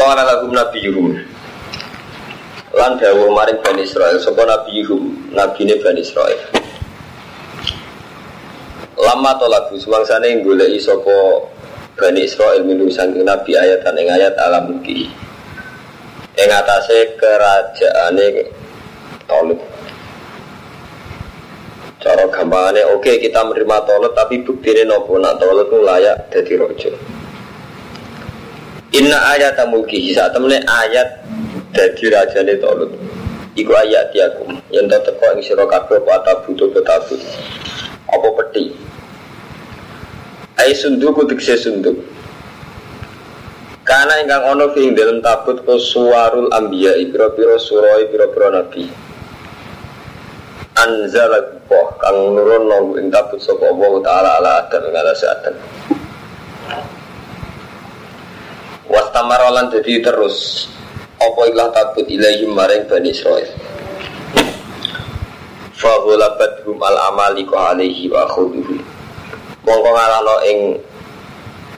Qala lahum nabiyuhum lan dawuh maring Bani Israel sapa nabiyuhum nabine Bani Israel. Lama tolabu sumangsane goleki sapa Bani Israel minu sangking nabi ayatan ing ayat alam muki ing atase kerajaane Tolib cara gampangane oke kita menerima Tolib tapi buktine nopo? Nak Tolib itu layak jadi rojo Inna ayat mulki saat temene ayat dadi rajane Tolut. Iku ayat yakum yang tak teko ing sira kabeh apa atabutu betabut. Apa peti. Ai sunduk utikse sunduk. Karena ingkang ono fi dalam tabut ko suwarul ambiya pira-pira surah pira-pira nabi. Anzala Allah kang nurun nang ing tabut sapa Allah taala ala adam ngalase adam. Wastamarolan jadi terus. Apa ilah tabut ilaihim maring Bani Israel? Fahulabat hum al amaliko alaihi wa khuduhu. Mongko ngalano ing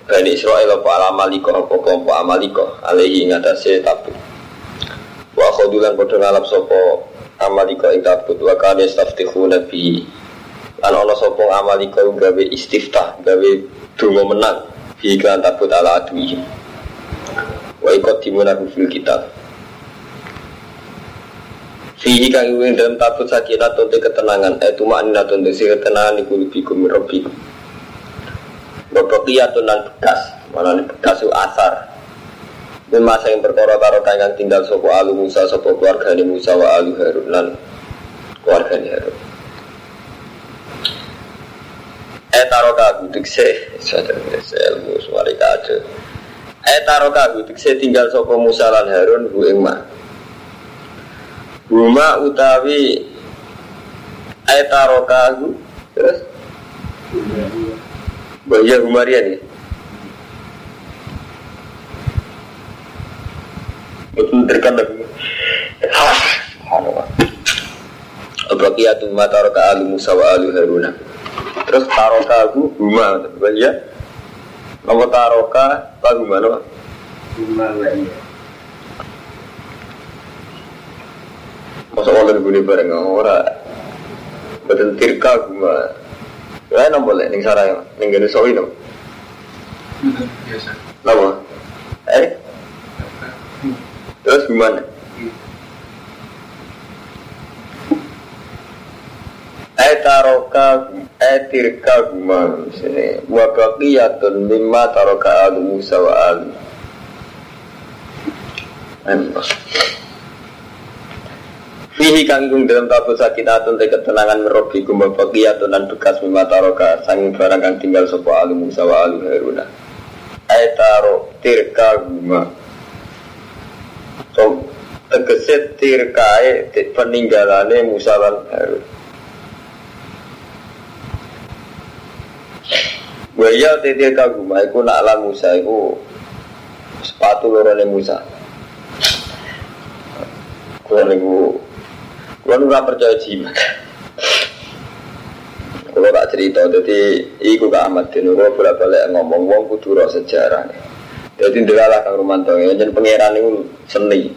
Bani Israel apa al amaliko apa kelompok amaliko alaihi ngatasi tabut Wa khudulan podo ngalap sopo amaliko ing tabut Wa kane staftihu nabi Lan ono sopo amaliko gawe istiftah gawe dungo menang iklan tabut ala aduihim wa ikut dimunahu fil kitab. Fihi kang ing dalam tabut sakinah tonte ketenangan. Eh tuma anina tonte si ketenangan iku lubikum rabbikum Babakiyatun nan bekas. Ini bekas itu asar. Ini masa yang perkara karo kang tinggal sopo alu Musa sopo keluarga ni Musa wa alu Harun keluarga ni Harun. Eh taro dikse. Sadar ilmu suari kado Eh taro kagu dikse tinggal sopo Musa lan Harun hu ing ma Huma utawi Eh taro kagu Terus? Bahaya Humarian ya Betul terkadang Abaqiyatun ma taraka alu Musa wa alu Haruna. Terus taroka aku huma Bahaya Nama taroka Apa huma nama Masa orang gini bareng Orang Betul tirka huma Ya nama boleh Ning sarang Ning gini sawi nama biasa. Nama Eh? Terus gimana? Etaroka etirka guma sini. Wa baqiyatun mimma alu Musa wa Enak. Fihi kanggung dalam tabut sakinatun te ketenangan merobi guma baqiyatun dan bekas mimma taraka sanging barang kang tinggal sopo alu Musa wa alu Haruna. Etaro tirka guma So, tegese tirkae peninggalane Musa lan Harun Waya tete kaguma iku nak ala Musa iku sepatu lorone Musa. Kulo niku kulo ora percaya jimat. Kulo tak cerita, jadi iku Kak Ahmad Din kulo bolak-balik ngomong wong kudu ro sejarah. Jadi ndelalah Kang Romanto yen pangeran niku seni.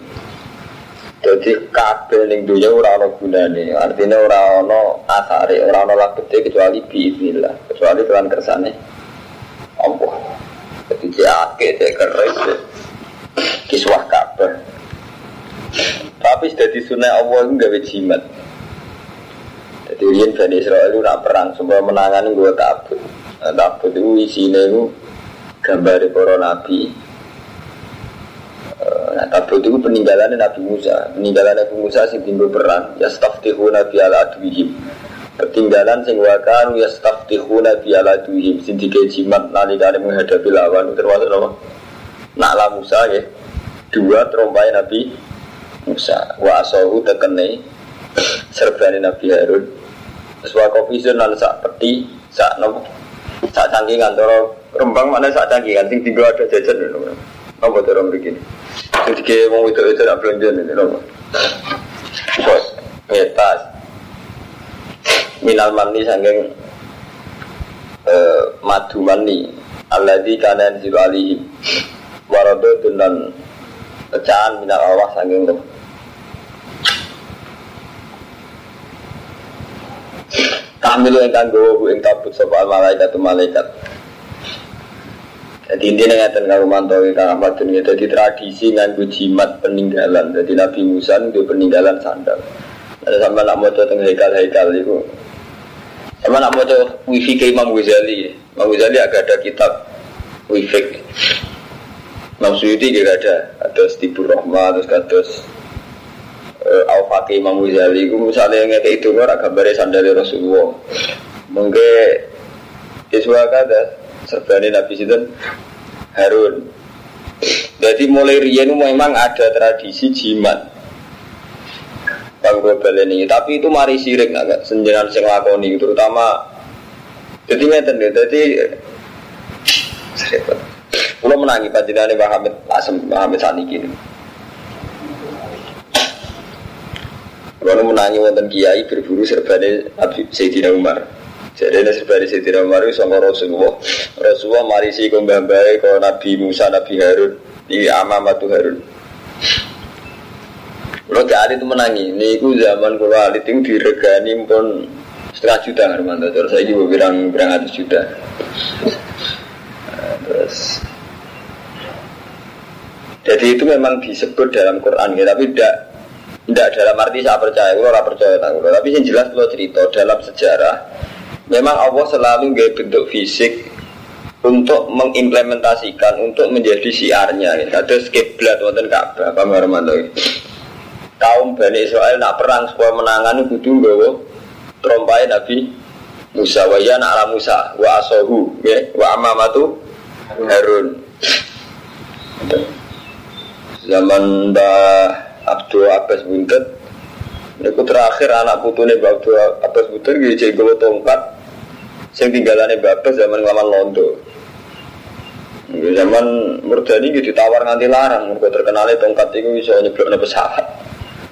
Jadi kabeh ning dunya ora ana. Artinya ora ana asare, ora ana labete kecuali biiznillah, kecuali kelan kersane. Allah. Jadi jake cek keris kiswah kabeh. Tapi sudah disunai Allah itu gawe jimat. Jadi Rian Bani Israel itu nak perang, semua menangani gue tabut. Nah, tabut itu isinya itu gambar para nabi. Nah, tabut itu peninggalannya Nabi Musa. Peninggalan Nabi Musa sing tinggal perang. Ya staftihu Nabi ala adwihim. Ketinggalan sing wakan ya staftihu Nabi ala adwihim. Sing jimat nalikane menghadapi lawan termasuk apa? Nakla Musa ya. Dua terompai Nabi Musa. Wa asahu tekene serbane Nabi Harun. Kopi lan sak peti sak nopo sak cangkingan rembang mana sak cangkingan sing tinggal ada jajan. Apa cara begini? Jadi kayak mau itu itu nak belanja ini loh. Bos, ngetas. Minal mani sangking eh, madu mani. Alladzi kana yanzilu alaihi. Warado dan pecahan minal Allah saking roh. Kamilu yang kanggo ing tabut soal malaikat malaikat. Jadi intinya ngeten kalau mantawi kang Ahmad dunia jadi tradisi nganggo jimat peninggalan. Jadi Nabi Musa itu peninggalan sandal. Ada sama nak mau tentang hekal-hekal itu. Sama nak mau wifi ke Imam Ghazali. Imam Ghazali agak ada kitab wifi. Imam Suyuti juga ada. Ada Stibur Rahmat, terus kados uh, Al-Fatih Imam Ghazali. Itu misalnya kayak itu orang gambarnya sandalnya Rasulullah. Mungkin Iswa kata serbani Nabi Sinten Harun. Jadi mulai rian memang ada tradisi jimat. Bang ini, tapi itu mari sirik agak senjenan sing lakoni terutama jadi ngeten deh, jadi Kalau menangi panjenengan Mbah Hamid Asem Mbah Hamid Saniki ini. Kalau menangi wonten kiai berburu serbane Sayyidina Umar. Jadi ini Sayyidina Umar itu sama Rasulullah. Rasulullah marisi ke mbah-mbah ke Nabi Musa, Nabi Harun. Ini Amamatu Harun. Kalau gak itu menangi, ini itu zaman kalau alit itu diregani pun setengah juta mantu. Terus saya juga bilang bilang ratus juta. Nah, terus jadi itu memang disebut dalam Quran ya, tapi tidak tidak dalam arti saya percaya, kalau orang percaya tahu. Tapi yang jelas kalau cerita dalam sejarah, memang Allah selalu gaya bentuk fisik untuk mengimplementasikan, untuk menjadi siarnya. Ya. Ada skiblat wonten Ka'bah, Pak Marmanto kaum Bani Israel nak perang supaya menangan kudu nggawa trompai Nabi Musa wa ya nak Musa wa asohu ya wa amamatu Harun zaman Mbah Abdul Abbas Buntet Niku terakhir anak putune Mbah Abdul Abbas Buntet jadi gue tongkat sing tinggalannya Abbas zaman laman Londo. Zaman Murdani gitu ditawar nganti larang. Mereka terkenalnya tongkat itu bisa nyeblok pesawat.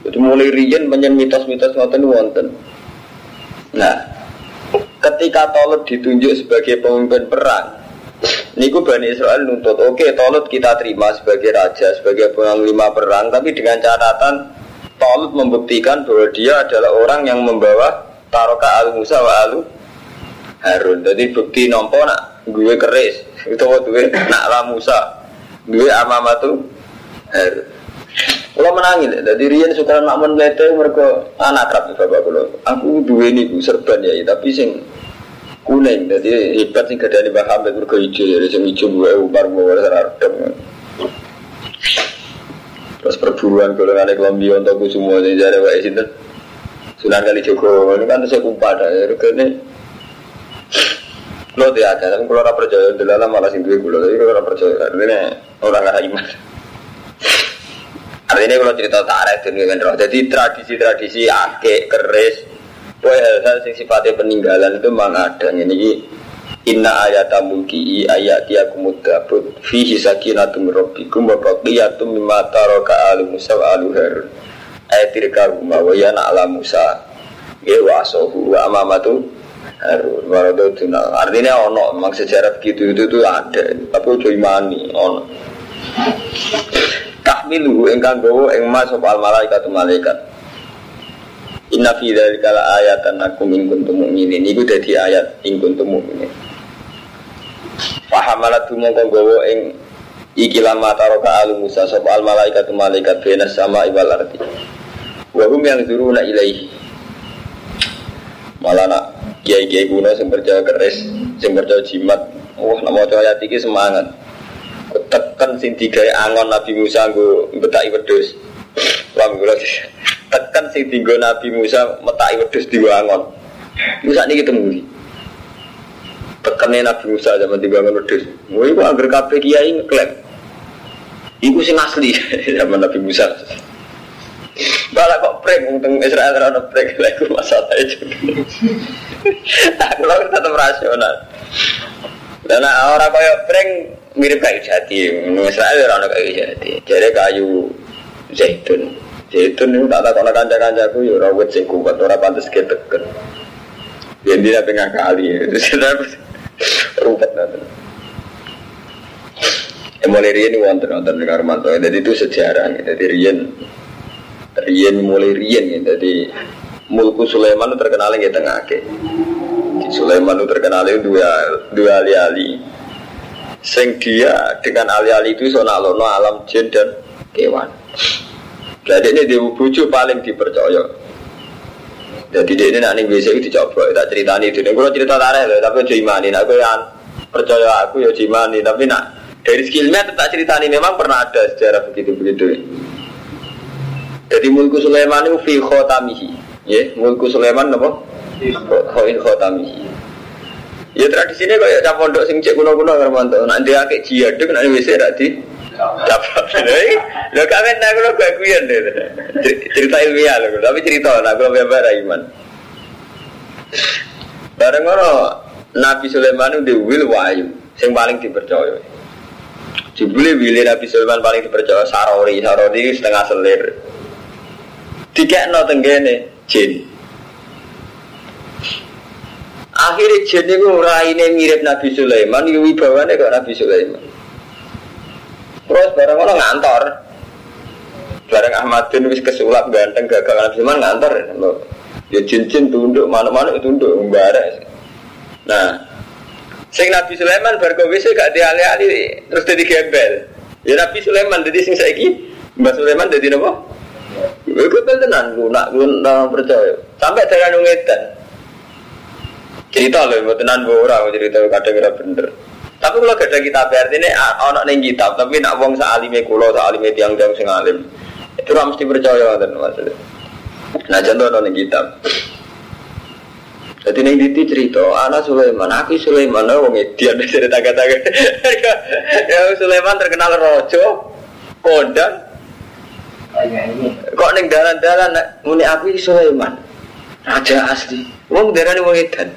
Itu mulai rian banyak mitos-mitos ngoten wonten. Nah, ketika Tolut ditunjuk sebagai pemimpin perang, Niku Bani Israel nuntut, oke okay, Tolut kita terima sebagai raja, sebagai panglima perang, tapi dengan catatan Tolut membuktikan bahwa dia adalah orang yang membawa taroka al Musa wa alu Harun. Jadi bukti nompo nak gue keris, itu gue nak la Musa, gue amamatu Harun. Kalau menangin, jadi Rian suka makmun lete mereka anak kerap bapak kalau aku dua ini bu serban ya, tapi sing kuning, jadi hebat sing gada di baham mereka hijau, jadi sing hijau gue umar gue serardem. Terus perburuan kalau ada kelambi untuk semua jadi jadi wa itu Sunan kali Joko, kan saya kumpa ada, ya ini lo tidak ada, tapi kalau orang percaya, dalam malah sing duwe kulo, tapi kalau orang percaya, ini orang nggak iman. Artinya kalau cerita tarik dunia kan roh. Jadi tradisi-tradisi akek, keris, boy hal-hal yang sifatnya peninggalan itu memang ada. Ini Inna ayata mulki ayat dia kumudabut Fihi sakinatum rabbikum wa baqiyatum mimma taraka alu Musa wa alu Harun Ayatir karuma wa yana ala Musa Ya wa asohu wa amamatu Harun Waradotuna Artinya ono memang sejarah begitu itu tuh ada Tapi udah imani ono tahmilu engkang gowo ing mas sapa al malaikat malaikat Inna fi dzalika la ayatan lakum in kuntum mu'minin. Iku dadi ayat in kuntum mu'minin. Fahamalat mongko gowo ing iki lama taroka alu Musa sapa al malaikat malaikat bena sama ibal arti. Wa hum yang zuruna ilaihi. Malah nak kiai-kiai kuno sing percaya keris, sing percaya jimat. Wah, nak maca ayat semangat tekan sing digawe angon Nabi Musa nggo betaki wedhus. Paham kula tekan sing dienggo Nabi Musa metaki wedhus di angon. Musa niki ketemu Tekannya Nabi Musa zaman di bangun wedhus. Wah iku angger kabeh kiai ngeklaim. Iku sing asli zaman Nabi Musa. Malah kok prank untung Israel ora prank lha iku masalah itu. Aku lho tetap rasional. Dan orang kaya prank mirip kayu jati. Israel orang kayu jati. Jadi kayu zaitun. Zaitun itu tak tak kono kanca-kancaku ya ora wit sing kuat ora pantes keteken. Yen dia pengen kali. Rumput nanti. Ya mulai riyen wonten wonten di Karmanto. Jadi itu sejarah. Jadi riyen riyen mulai riyen. Jadi mulku Sulaiman itu terkenal di tengah ke. Sulaiman itu terkenal dua dua ali-ali. Sing dia dengan ali-ali itu sonal lono alam jin dan kewan. Jadi ini dia bucu paling dipercaya. Jadi dia ini nanti bisa itu dicoba, tak cerita ini. Ini kalau cerita tarik loh, tapi jimani. Aku yang percaya aku ya jimani, tapi nak dari skillnya tetap cerita ini memang pernah ada sejarah begitu begitu. Jadi mulku Sulaiman itu fi khotamihi, ya mulku Sulaiman apa? Khoin khotamihi. Ya tradisinya kayak cap pondok sing cek kuno-kuno kan mantap. Nanti akeh jihad, nanti bisa tidak di Lo kawin aku lo gak kuyen deh. Cerita ilmiah lo, tapi cerita aku lo bebas iman. Bareng ngono Nabi Sulaiman itu wil wahyu, sing paling dipercaya. Jebule wili Nabi Sulaiman paling dipercaya sarori, sarori setengah selir. Tiga no tenggene jin. Akhirnya jin itu raine mirip Nabi Sulaiman, wibawane kok Nabi Sulaiman. Terus bareng orang ngantor. Bareng Ahmadin wis kesulap ganteng gagal Nabi Sulaiman ngantor. Ya cincin tunduk mana-mana tunduk mbara. Nah, sing Nabi Sulaiman bar wis gak diali-ali terus jadi gembel. Ya Nabi Sulaiman jadi sing saiki Mbak Sulaiman jadi napa? Gembel tenan lu nak lu nak percaya. Sampai darah nungetan. Cerita loh, tenan ora cerita kadang ora bener. Tapi kalau gak ada kitab artinya ono neng kitab, tapi nak wong saalime kulo, saalime tiang tiang sing alim, itu harus mesti percaya kan maksudnya. Nah contoh ono neng kitab. Jadi neng diti cerita, anak Sulaiman, aku Sulaiman, wong dia cerita kata Ya Sulaiman terkenal rojo, kondang. Kok neng dalan-dalan muni aku Sulaiman, raja asli. Wong darah wong edan.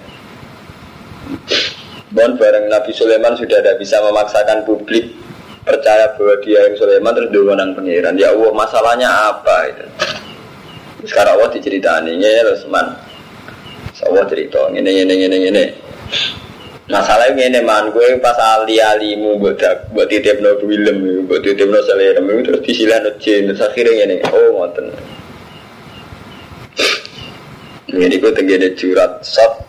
Bon bareng Nabi Sulaiman sudah tidak bisa memaksakan publik percaya bahwa dia yang Sulaiman terus nang pangeran. Ya Allah masalahnya apa itu? Sekarang Allah diceritani ini terus man. Allah cerita ini ini ini ini. Masalahnya ini man gue pas ali alimu buat buat titip no film buat titip no selera terus disilah no jin terus akhirnya ini oh ngoten. Ini gue tenggine jurat sop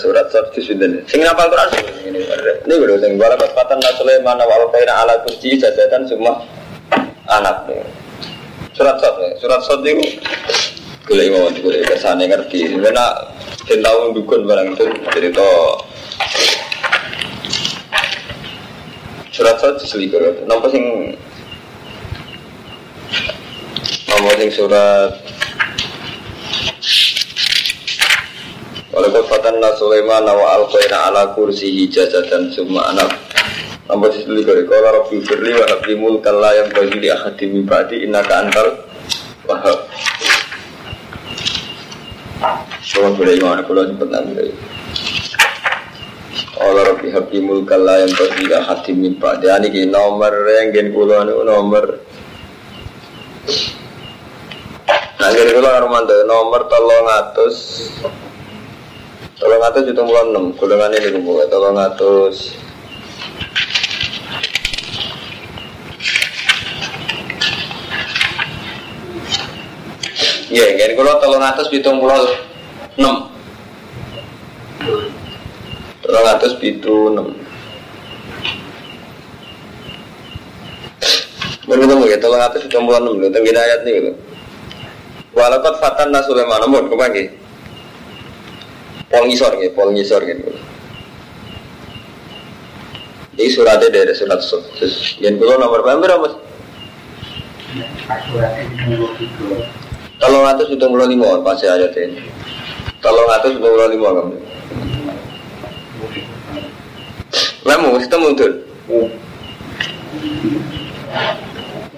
surat surat di sini. Sing ngapal Quran ini. Ini gue sing bala patatan Sulaiman wa kaina ala kursi jadatan semua anak. Surat surat surat surat itu gue mau gue ke sana ngerti. Karena tahu dukun barang itu cerita surat surat selikur. Nampak sing nomor sing surat? Walaupun fatanna Sulaiman wa alqaina ala kursihi dan semua anak Nomor sisi kali kalau Rabbi firli wa habli mulkan la yang bagi di akhadi min ba'di innaka antal wahab Kalau boleh iman, kalau cepat nanti Allah Rabbi habli mulkan la yang di akhadi min ba'di Ini nomor yang gen kulo nomor Nah, kira kulo nomor tolong atus Tolong atas juta bulan enam, golongan ini kumpul. Tolong atas. Iya, kan kalau tolong atas pitung pulau enam. Atas pitu enam. Benar ya, tolong pitung pulau enam. Tengah ayat nih gitu. Walaupun fatan Sulaiman, namun ke mana? pol ngisor gitu, pol ngisor gitu. Ini suratnya dari surat terus yang dulu nomor berapa mas? Tolong atas sudah mulai lima pasti ada ini. Tolong atas sudah mulai lima kamu. Lemu, kita muncul.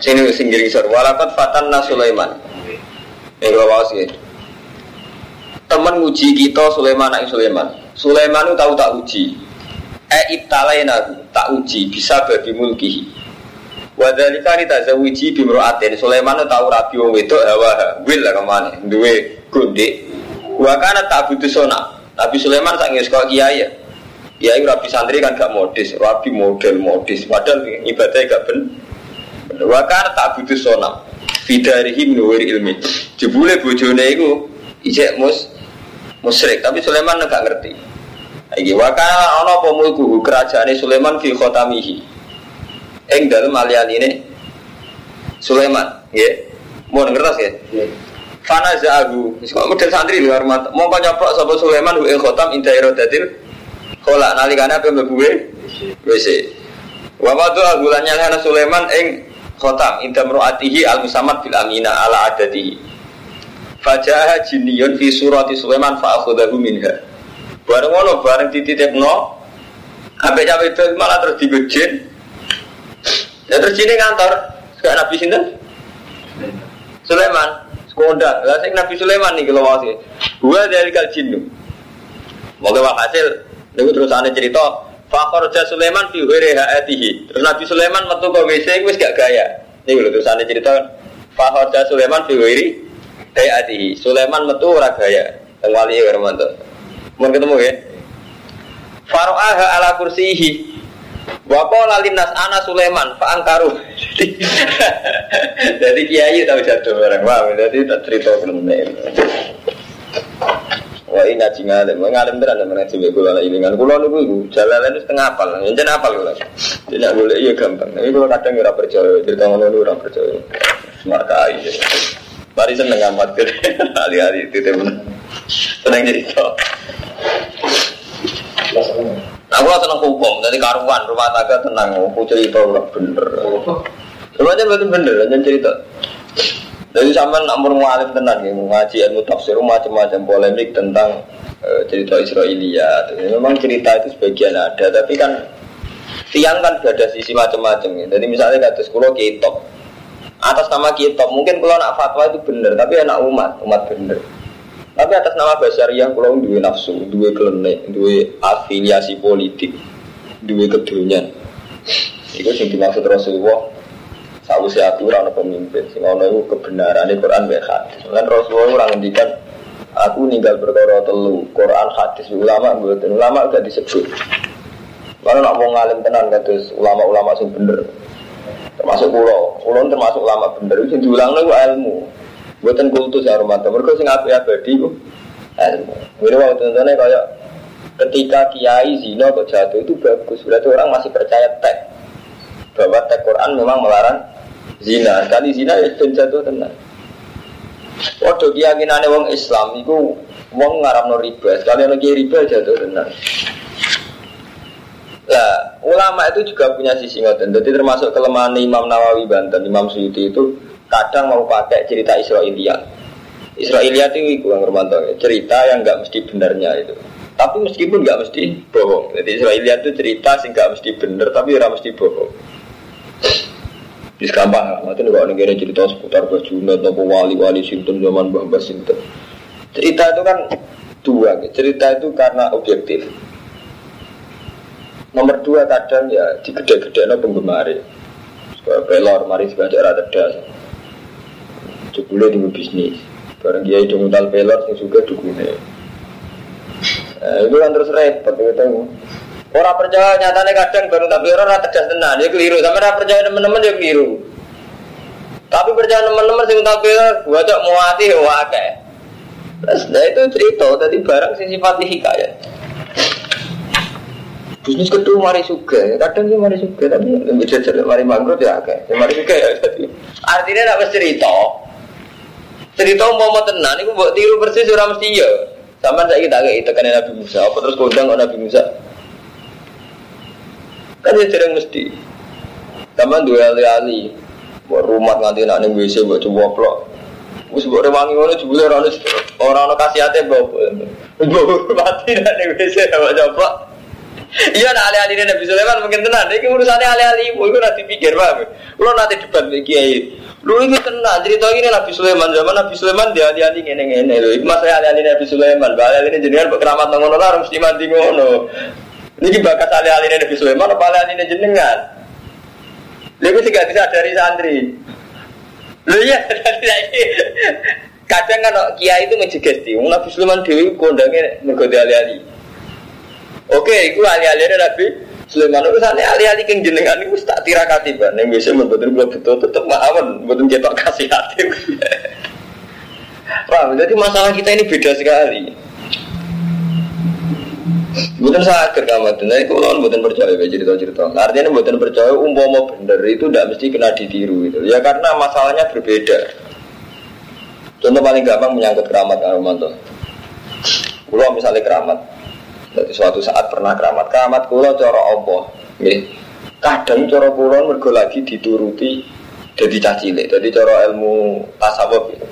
Sini singgir ngisor. Walakat fatan Sulaiman. Ini kalau bawas gitu teman uji kita Sulaiman anak Sulaiman. Sulaiman itu tahu tak uji. Eh ibtalaina tak uji bisa bagi mulkihi. Wadalika uji bimroatin. Sulaiman itu tahu rabi wong wedok hawa wil lah ke mana. Duwe gondek. Wa kana tak butuh sona. Nabi Sulaiman tak ngis kok kiai ya. Ya rabi santri kan gak modis, rabi model modis, padahal ibadahnya gak ben. Wakar tak butuh sonam, fidarihi minuwir ilmi. Jebule bojone itu ijek mus musrik, tapi Sulaiman gak ngerti. Iki wakar ono apa mulku kerajaan Sulaiman fi khotamihi. Eng dalam alian ini Sulaiman, ya. Mau ngerti ya? Fana zahabu, model santri luar mata. Mau nyoplok sapa Sulaiman hu ing khotam inda irodatil nalikane apa mlebu WC. Wa wadu agulannya hana Sulaiman ing khotam inda mru'atihi al musamad bil amina ala adatihi. Fajaha jinniyun fi surati Sulaiman fa akhadahu minha. Bareng ngono bareng dititipno ambek cawe itu malah terus digojin. Ya terus ini kantor, sekarang Nabi sinten? Sulaiman kondang. Lah Nabi Sulaiman nih kalau masih. Gua dari kal jinnu. Moga hasil. Niku terus ane cerita. Fakor ja Sulaiman fi haatihi. Terus Nabi Sulaiman metu ke WC wis gak gaya. Niku lho terus ane cerita. Fakor ja Sulaiman fi haatihi. Sulaiman metu ora gaya. Teng wali ya Romanto. Ketemu ya. Faro'aha ala kursihi Wa qala linnas ana Sulaiman fa angkaru. Jadi kiai tahu jatuh barang. Wah, jadi tak cerita belum Wah ini ngaji ngalim, ngalim tenan mana sih kula lah ini kan kula niku iku jalalan itu setengah apal, yen apal kula. Tidak boleh iya gampang. Tapi kula kadang ora percaya, cerita ngono ora percaya. Smart kai. Mari seneng amat ke hari-hari itu temen. Seneng cerita. Aku lah seneng hukum, jadi karuan rumah tangga tenang, aku cerita udah bener. Semuanya betul bener, dan cerita. Jadi sama namun mualim tenang ya, ngaji ilmu tafsir macam-macam polemik tentang uh, cerita Israelia. Memang cerita itu sebagian ada, tapi kan tiang kan ada sisi macam-macam ya. Jadi misalnya kata sekolah kitab, atas nama kitab mungkin kalau nak fatwa itu bener, tapi anak umat, umat bener. Tapi atas nama yang kalau dua nafsu, dua klenek, dua afiliasi politik, dua kedunian. Itu yang dimaksud Rasulullah. Sabu saya aturan pemimpin, sing ono itu kebenaran di Quran baik hadis. Kan Rasulullah orang ngendikan aku ninggal berkoro telu, Quran hadis ulama buatan ulama udah disebut. Kalau nak mau ngalim tenan terus ulama-ulama sing bener, termasuk pulau, pulau termasuk ulama bener, itu diulang lagi ilmu. Buatan kultus ya teman, mereka sing api abadi ku ilmu. Ini waktu contohnya kayak ketika kiai zina atau jatuh itu bagus, berarti orang masih percaya teks bahwa teks Quran memang melarang zina. Kali zina ya ben jatuh tenang. Waduh keyakinannya wong Islam itu wong ngaram riba, sekali lagi riba jatuh tenang. Lah, ulama itu juga punya sisi ngoten. Jadi termasuk kelemahan Imam Nawawi Banten, Imam Suyuti itu kadang mau pakai cerita Israelia. Israelia itu yang Romanto cerita yang nggak mesti benarnya itu. Tapi meskipun nggak mesti bohong. Jadi Israelia itu cerita sih nggak mesti benar, tapi nggak mesti bohong. Bisa gampang nanti kalau negara cerita seputar Bajunat, nopo wali-wali Sinten zaman Mbah Mbah Sinten. Cerita itu kan dua, cerita itu karena objektif. Nomor dua kadang ya digede-gede no penggemar. Pelor, mari sebagai rata das jebule di bisnis bareng dia itu modal pelor yang juga dukune nah, itu kan terus repot gitu orang percaya nyatanya kadang baru tak pelor rata tegas tenan. Dia keliru. Sama orang percaya teman-teman dia keliru. Tapi percaya teman-teman sing pelor gua cok muati wae terus nah itu cerita. Tadi barang sing sifat hikayat. Bisnis kedua mari suka. Kadang sih mari suka tapi lebih jajar mari manggrove ya kayak mari suka ya artinya tidak cerita. Cerita mau mau tenan itu buat tiru persis ora mesti ya sama saya kita kayak itu kan Nabi Musa. Apa terus kondang Nabi Musa kan ya sering mesti sama dua ali-ali buat rumah nganti nak nih WC buat coba plok Wis mbok rewangi ngono jebule ora ono ora ono kasihate mbok. Mbok mati nak ning WC coba coba. Iya nak ali-ali Nabi Sulaiman mungkin tenan iki urusane ali-ali ibu iku ora dipikir paham. Kulo nanti debat iki kiai Lu ini tenang, cerita ini Nabi Sulaiman zaman Nabi Sulaiman dia dia ini ini ini lu. Itu masa ali Nabi Sulaiman, bahaya ini jenengan keramat ngono lah harus mandi ngono. Ini bakas ali ali Nabi Sulaiman apa ali ini jenengan? Lalu tidak bisa dari santri. Lu ya, kadang kan kiai itu menjegesti. Nabi Sulaiman dewi kondangnya mergodi ali ali. Oke, itu ahli-ahli Nabi Sulaiman itu sana ahli-ahli yang jenengan itu tak tirakati ban. Yang biasa membuat belum betul tetap mahaman, betul cetok kasih hati. Paham? Jadi masalah kita ini beda sekali. Bukan sakit kamu nah kalau bukan percaya cerita cerita. Artinya bukan percaya umpama bener itu tidak mesti kena ditiru gitu. Ya karena masalahnya berbeda. Contoh paling gampang menyangkut keramat Romanto. Kalau misalnya keramat, jadi suatu saat pernah keramat, keramat kulo coro Allah. Kadang coro kulo mergo lagi dituruti jadi cacile. Jadi coro ilmu tasawuf. Gitu.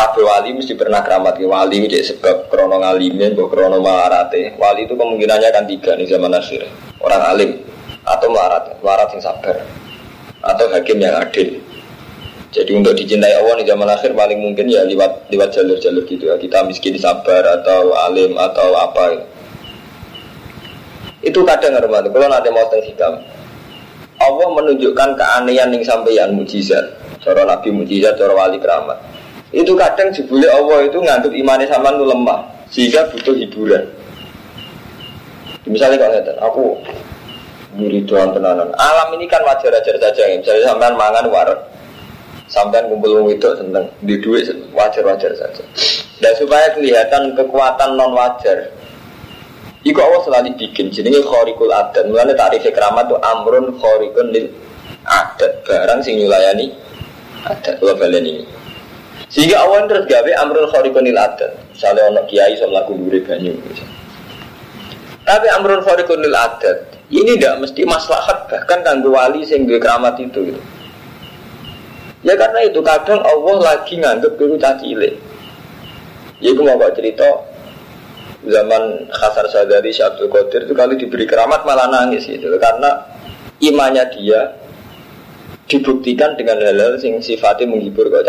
Kabeh wali mesti pernah keramat ke wali jadi sebab krono ngalime, mbok krono marate. Wali itu kemungkinannya akan tiga nih zaman akhir. Orang alim atau melarat, melarat yang sabar atau hakim yang adil. Jadi untuk dicintai Allah di zaman akhir paling mungkin ya lewat lewat jalur-jalur gitu ya. Kita miskin sabar atau alim atau apa. Ya. Itu kadang hormat. Kalau nanti mau hikam, Allah menunjukkan keanehan yang sampeyan mujizat. Cara Nabi mujizat, cara wali keramat. Itu kadang jebule Allah itu nganggap imannya sama lu lemah, sehingga butuh hiburan. Misalnya kalau ngeten, aku doang tenanan. Alam ini kan wajar-wajar saja. Misalnya sampean mangan waret, sampai kumpul wong itu seneng di duit wajar-wajar saja. Dan supaya kelihatan kekuatan non wajar, Iku Allah selalu bikin jenenge khariqul adat. Mulane tarif keramat itu amrun khariqun lil adat. Barang sing nyulayani adat kula baleni. Sehingga Allah terus gawe amrun khariqun lil adat. Misalnya ono kiai iso mlaku dhuwure banyu. Tapi amrun khariqun lil adat ini tidak mesti maslahat bahkan kanggo wali sing duwe keramat itu gitu. Ya karena itu kadang Allah lagi nganggep dulu cacile. Ya itu mau cerita zaman Khasar Sadari Syabdul Qadir itu kali diberi keramat malah nangis gitu karena imannya dia dibuktikan dengan hal-hal yang sifatnya menghibur kok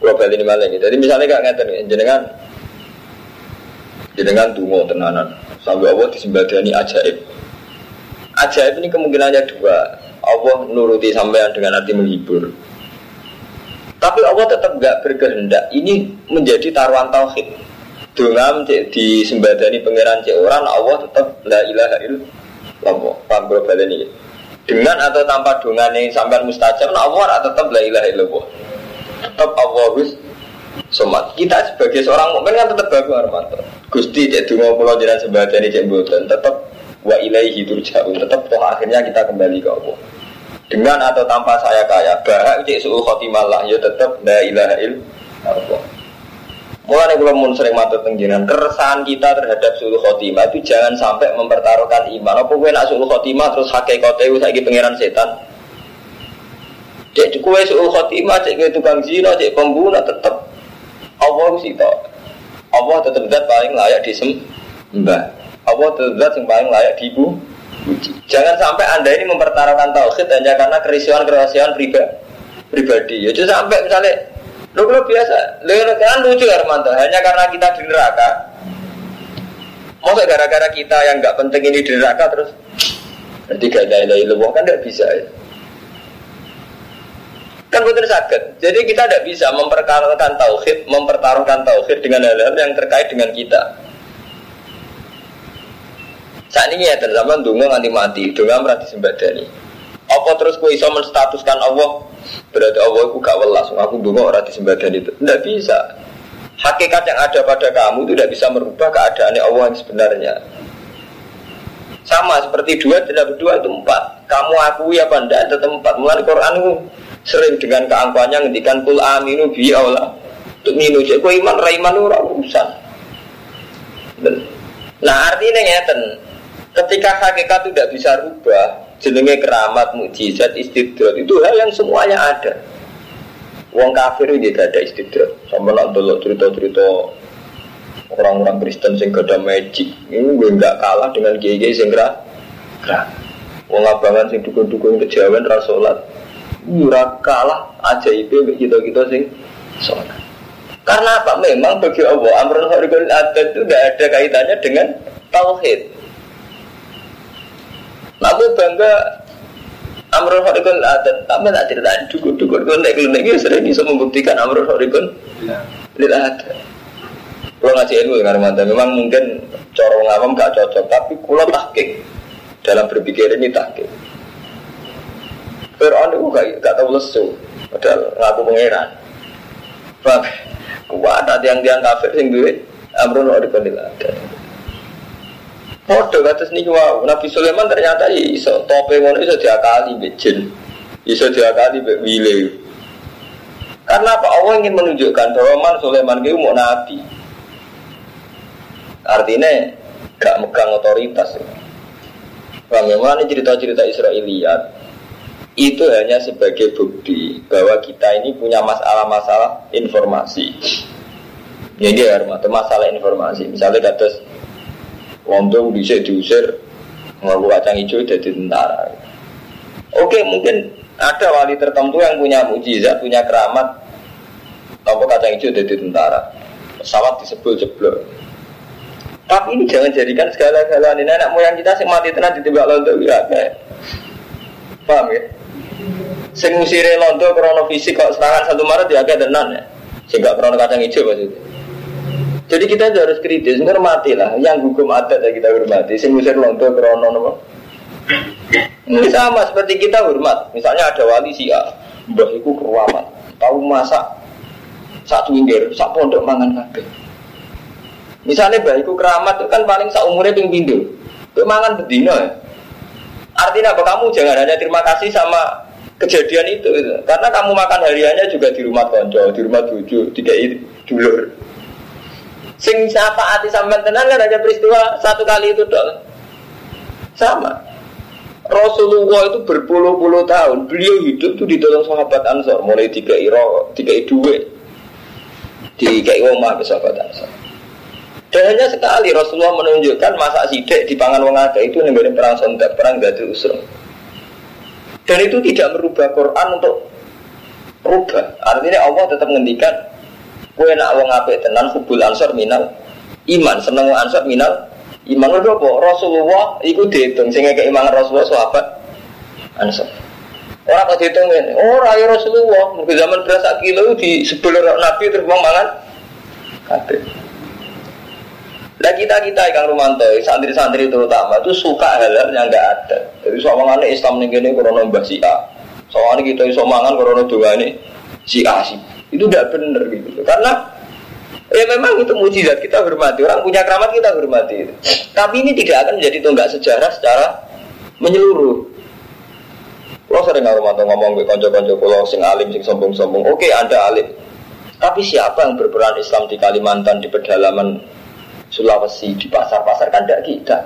cacile. Global ini malah. Jadi misalnya gak ngerti nih, jenengan jenengan dungo tenanan sampai Allah disembadani ajaib. Ajaib ini kemungkinannya dua Allah nuruti sampean dengan arti menghibur. Tapi Allah tetap gak berkehendak. Ini menjadi taruhan tauhid. Dengan di sembadani pangeran cek orang Allah tetap la ilaha illallah. Paham global ini. Dengan atau tanpa dongan yang sampean mustajab, Allah tetap la ilaha illallah. Tetap Allah wis somat. Kita sebagai seorang mukmin kan tetap bagus Armanto. Gusti cek donga pulau jalan sembadani cek mboten tetap wa ilaihi turja'un tetap toh akhirnya kita kembali ke Allah dengan atau tanpa saya kaya bahak cek khotimah lah ya tetap la ilaha illallah Mulai kalau mun sering matur tengginan keresahan kita terhadap suul khotimah itu jangan sampai mempertaruhkan iman. Apa gue nak suul khotimah terus hakikate lagi pangeran setan. Cek kue suul khotimah, cek kue tukang zina, cek pembunuh tetap Allah sih Allah tetap dat paling layak disembah. Allah tetap yang paling layak dibu. Jangan sampai anda ini mempertaruhkan tauhid hanya karena kerisian kerisian pribadi. Pribadi. Ya sampai misalnya Lu kalau biasa, lu kan lucu Armanto, hanya karena kita di neraka. Masa gara-gara kita yang nggak penting ini di neraka terus nanti gak ada ilahi kan tidak bisa ya. Kan betul sakit. Jadi kita tidak bisa mempertaruhkan tauhid, mempertaruhkan tauhid dengan hal-hal yang terkait dengan kita. Saat ini ya zaman dungo nganti mati, dungo berarti sembadani. Apa terus kue iso menstatuskan Allah berarti Allah aku gak welas, aku dungo orang disembadani itu. Tidak bisa. Hakikat yang ada pada kamu itu tidak bisa merubah keadaan Allah yang sebenarnya. Sama seperti dua tidak berdua itu empat. Kamu akui apa tidak tetap empat. Mulai Quran sering dengan keangkuhannya ngendikan kul aminu bi Allah. Untuk minu jadi iman raiman itu urusan. Nah artinya ngeten Ketika hakikat tidak bisa rubah, jenenge keramat, mukjizat, istidrat itu hal yang semuanya ada. Wong kafir itu tidak ada istidrat. Sama nak dulu cerita-cerita orang-orang Kristen sing gak ada magic. Ini gue nggak kalah dengan kiai-kiai sing gerak. Wong abangan sing dukun-dukun kejawen rasulat. Ora kalah aja itu kita-kita sing sholat. Karena apa? Memang bagi Allah amrul harikul adat itu tidak ada kaitannya dengan tauhid. Aku bangga Amrul Horikun adat, tapi tak ceritain dukur-dukur gue naik klinik ini sering bisa membuktikan Amrul Horikun lil adat. Kalau ngaji ilmu dengan mantan, memang mungkin corong awam gak cocok, tapi kalau tahkik dalam berpikir ini tahkik. Fir'aun itu gak, gak tahu lesu, padahal ngaku pangeran. Bang, kuat ada yang tiang kafir sing duit, amrun di dipandil ada. Podo kata sini wow, Nabi Sulaiman ternyata iso tope ngono iso diakali bejin, iso diakali bewile. Karena apa Allah ingin menunjukkan bahwa Man Sulaiman itu mau nabi. Artinya gak megang otoritas. Bang, memang ini cerita-cerita Israeliat itu hanya sebagai bukti bahwa kita ini punya masalah-masalah informasi. Jadi ya, masalah informasi. Misalnya kata Wong bisa diusir ngaku kacang hijau jadi tentara. Oke, mungkin ada wali tertentu yang punya mujizat, punya keramat, tombol kacang hijau jadi tentara. Pesawat disebul jeblok. Tapi ini jangan jadikan segala-galanya anak moyang kita sing mati ditembak londo ya Paham ya? Sing ngusire londo krono fisik kok serangan satu Maret ya agak tenan ya. Sehingga krono kacang hijau maksudnya. Jadi kita harus kritis, menghormati lah. Yang hukum adat ya kita hormati. Sing ngusir londo krono nopo. Ini sama seperti kita hormat. Misalnya ada wali si A, mbah iku keruamat. Tahu masak satu windir, satu pondok mangan kabeh. Misalnya bayiku keramat itu kan paling seumurnya ping pindu. mangan bedino ya. Artinya apa kamu jangan hanya terima kasih sama kejadian itu, karena kamu makan hariannya juga di rumah konco, di rumah tujuh, tiga dulur. Sing siapa hati sampean tenan kan hanya peristiwa satu kali itu dong. Sama. Rasulullah itu berpuluh-puluh tahun beliau hidup tuh ditolong sahabat Ansor mulai tiga iro, tiga dua, tiga omah ke sahabat Ansor. Dan hanya sekali Rasulullah menunjukkan masa sidik di pangan wong ada itu negara perang sontak, perang gadil usrum. Dan itu tidak merubah Quran untuk rubah. Artinya Allah tetap menghentikan kue nak wong apik tenan hubul ansor minal iman seneng ansor minal iman lho apa Rasulullah iku dihitung sehingga keimanan Rasulullah sahabat ansor. Orang kok dihitung ini, oh raya Rasulullah, mungkin zaman berasa kilo di sebelum Nabi terus mangan kabeh. Nah kita kita ikan Romanto, santri-santri terutama itu suka hal-hal yang nggak ada. Jadi soalnya Islam nih gini korona mbah si A, soalnya kita iso mangan korona dua ini si A sih. Itu tidak benar gitu. Karena ya memang itu mujizat kita hormati. Orang punya keramat kita hormati. Tapi ini tidak akan menjadi tonggak sejarah secara menyeluruh. Kalau sering Romanto ngomong ke konco-konco kalau sing alim sing sombong-sombong. Oke, anda alim. Tapi siapa yang berperan Islam di Kalimantan di pedalaman Sulawesi di pasar-pasar kan tidak kita.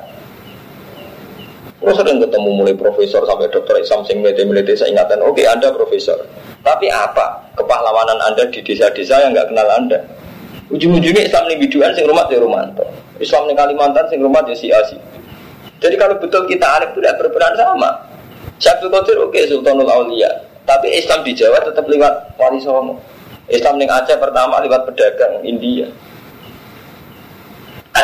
Terus sering ketemu mulai profesor sampai dokter Islam sing melete-melete saya ingatan, oke okay, Anda profesor. Tapi apa kepahlawanan Anda di desa-desa yang nggak kenal Anda? Ujung-ujungnya Islam ini biduan sing rumah di Romanto. Islam di Kalimantan sing rumah di Siasi. Jadi kalau betul kita alif itu tidak berperan sama. Syabdul Qadir oke okay, Sultanul Aulia. Tapi Islam di Jawa tetap lewat Wali. Islam di Aceh pertama lewat pedagang India.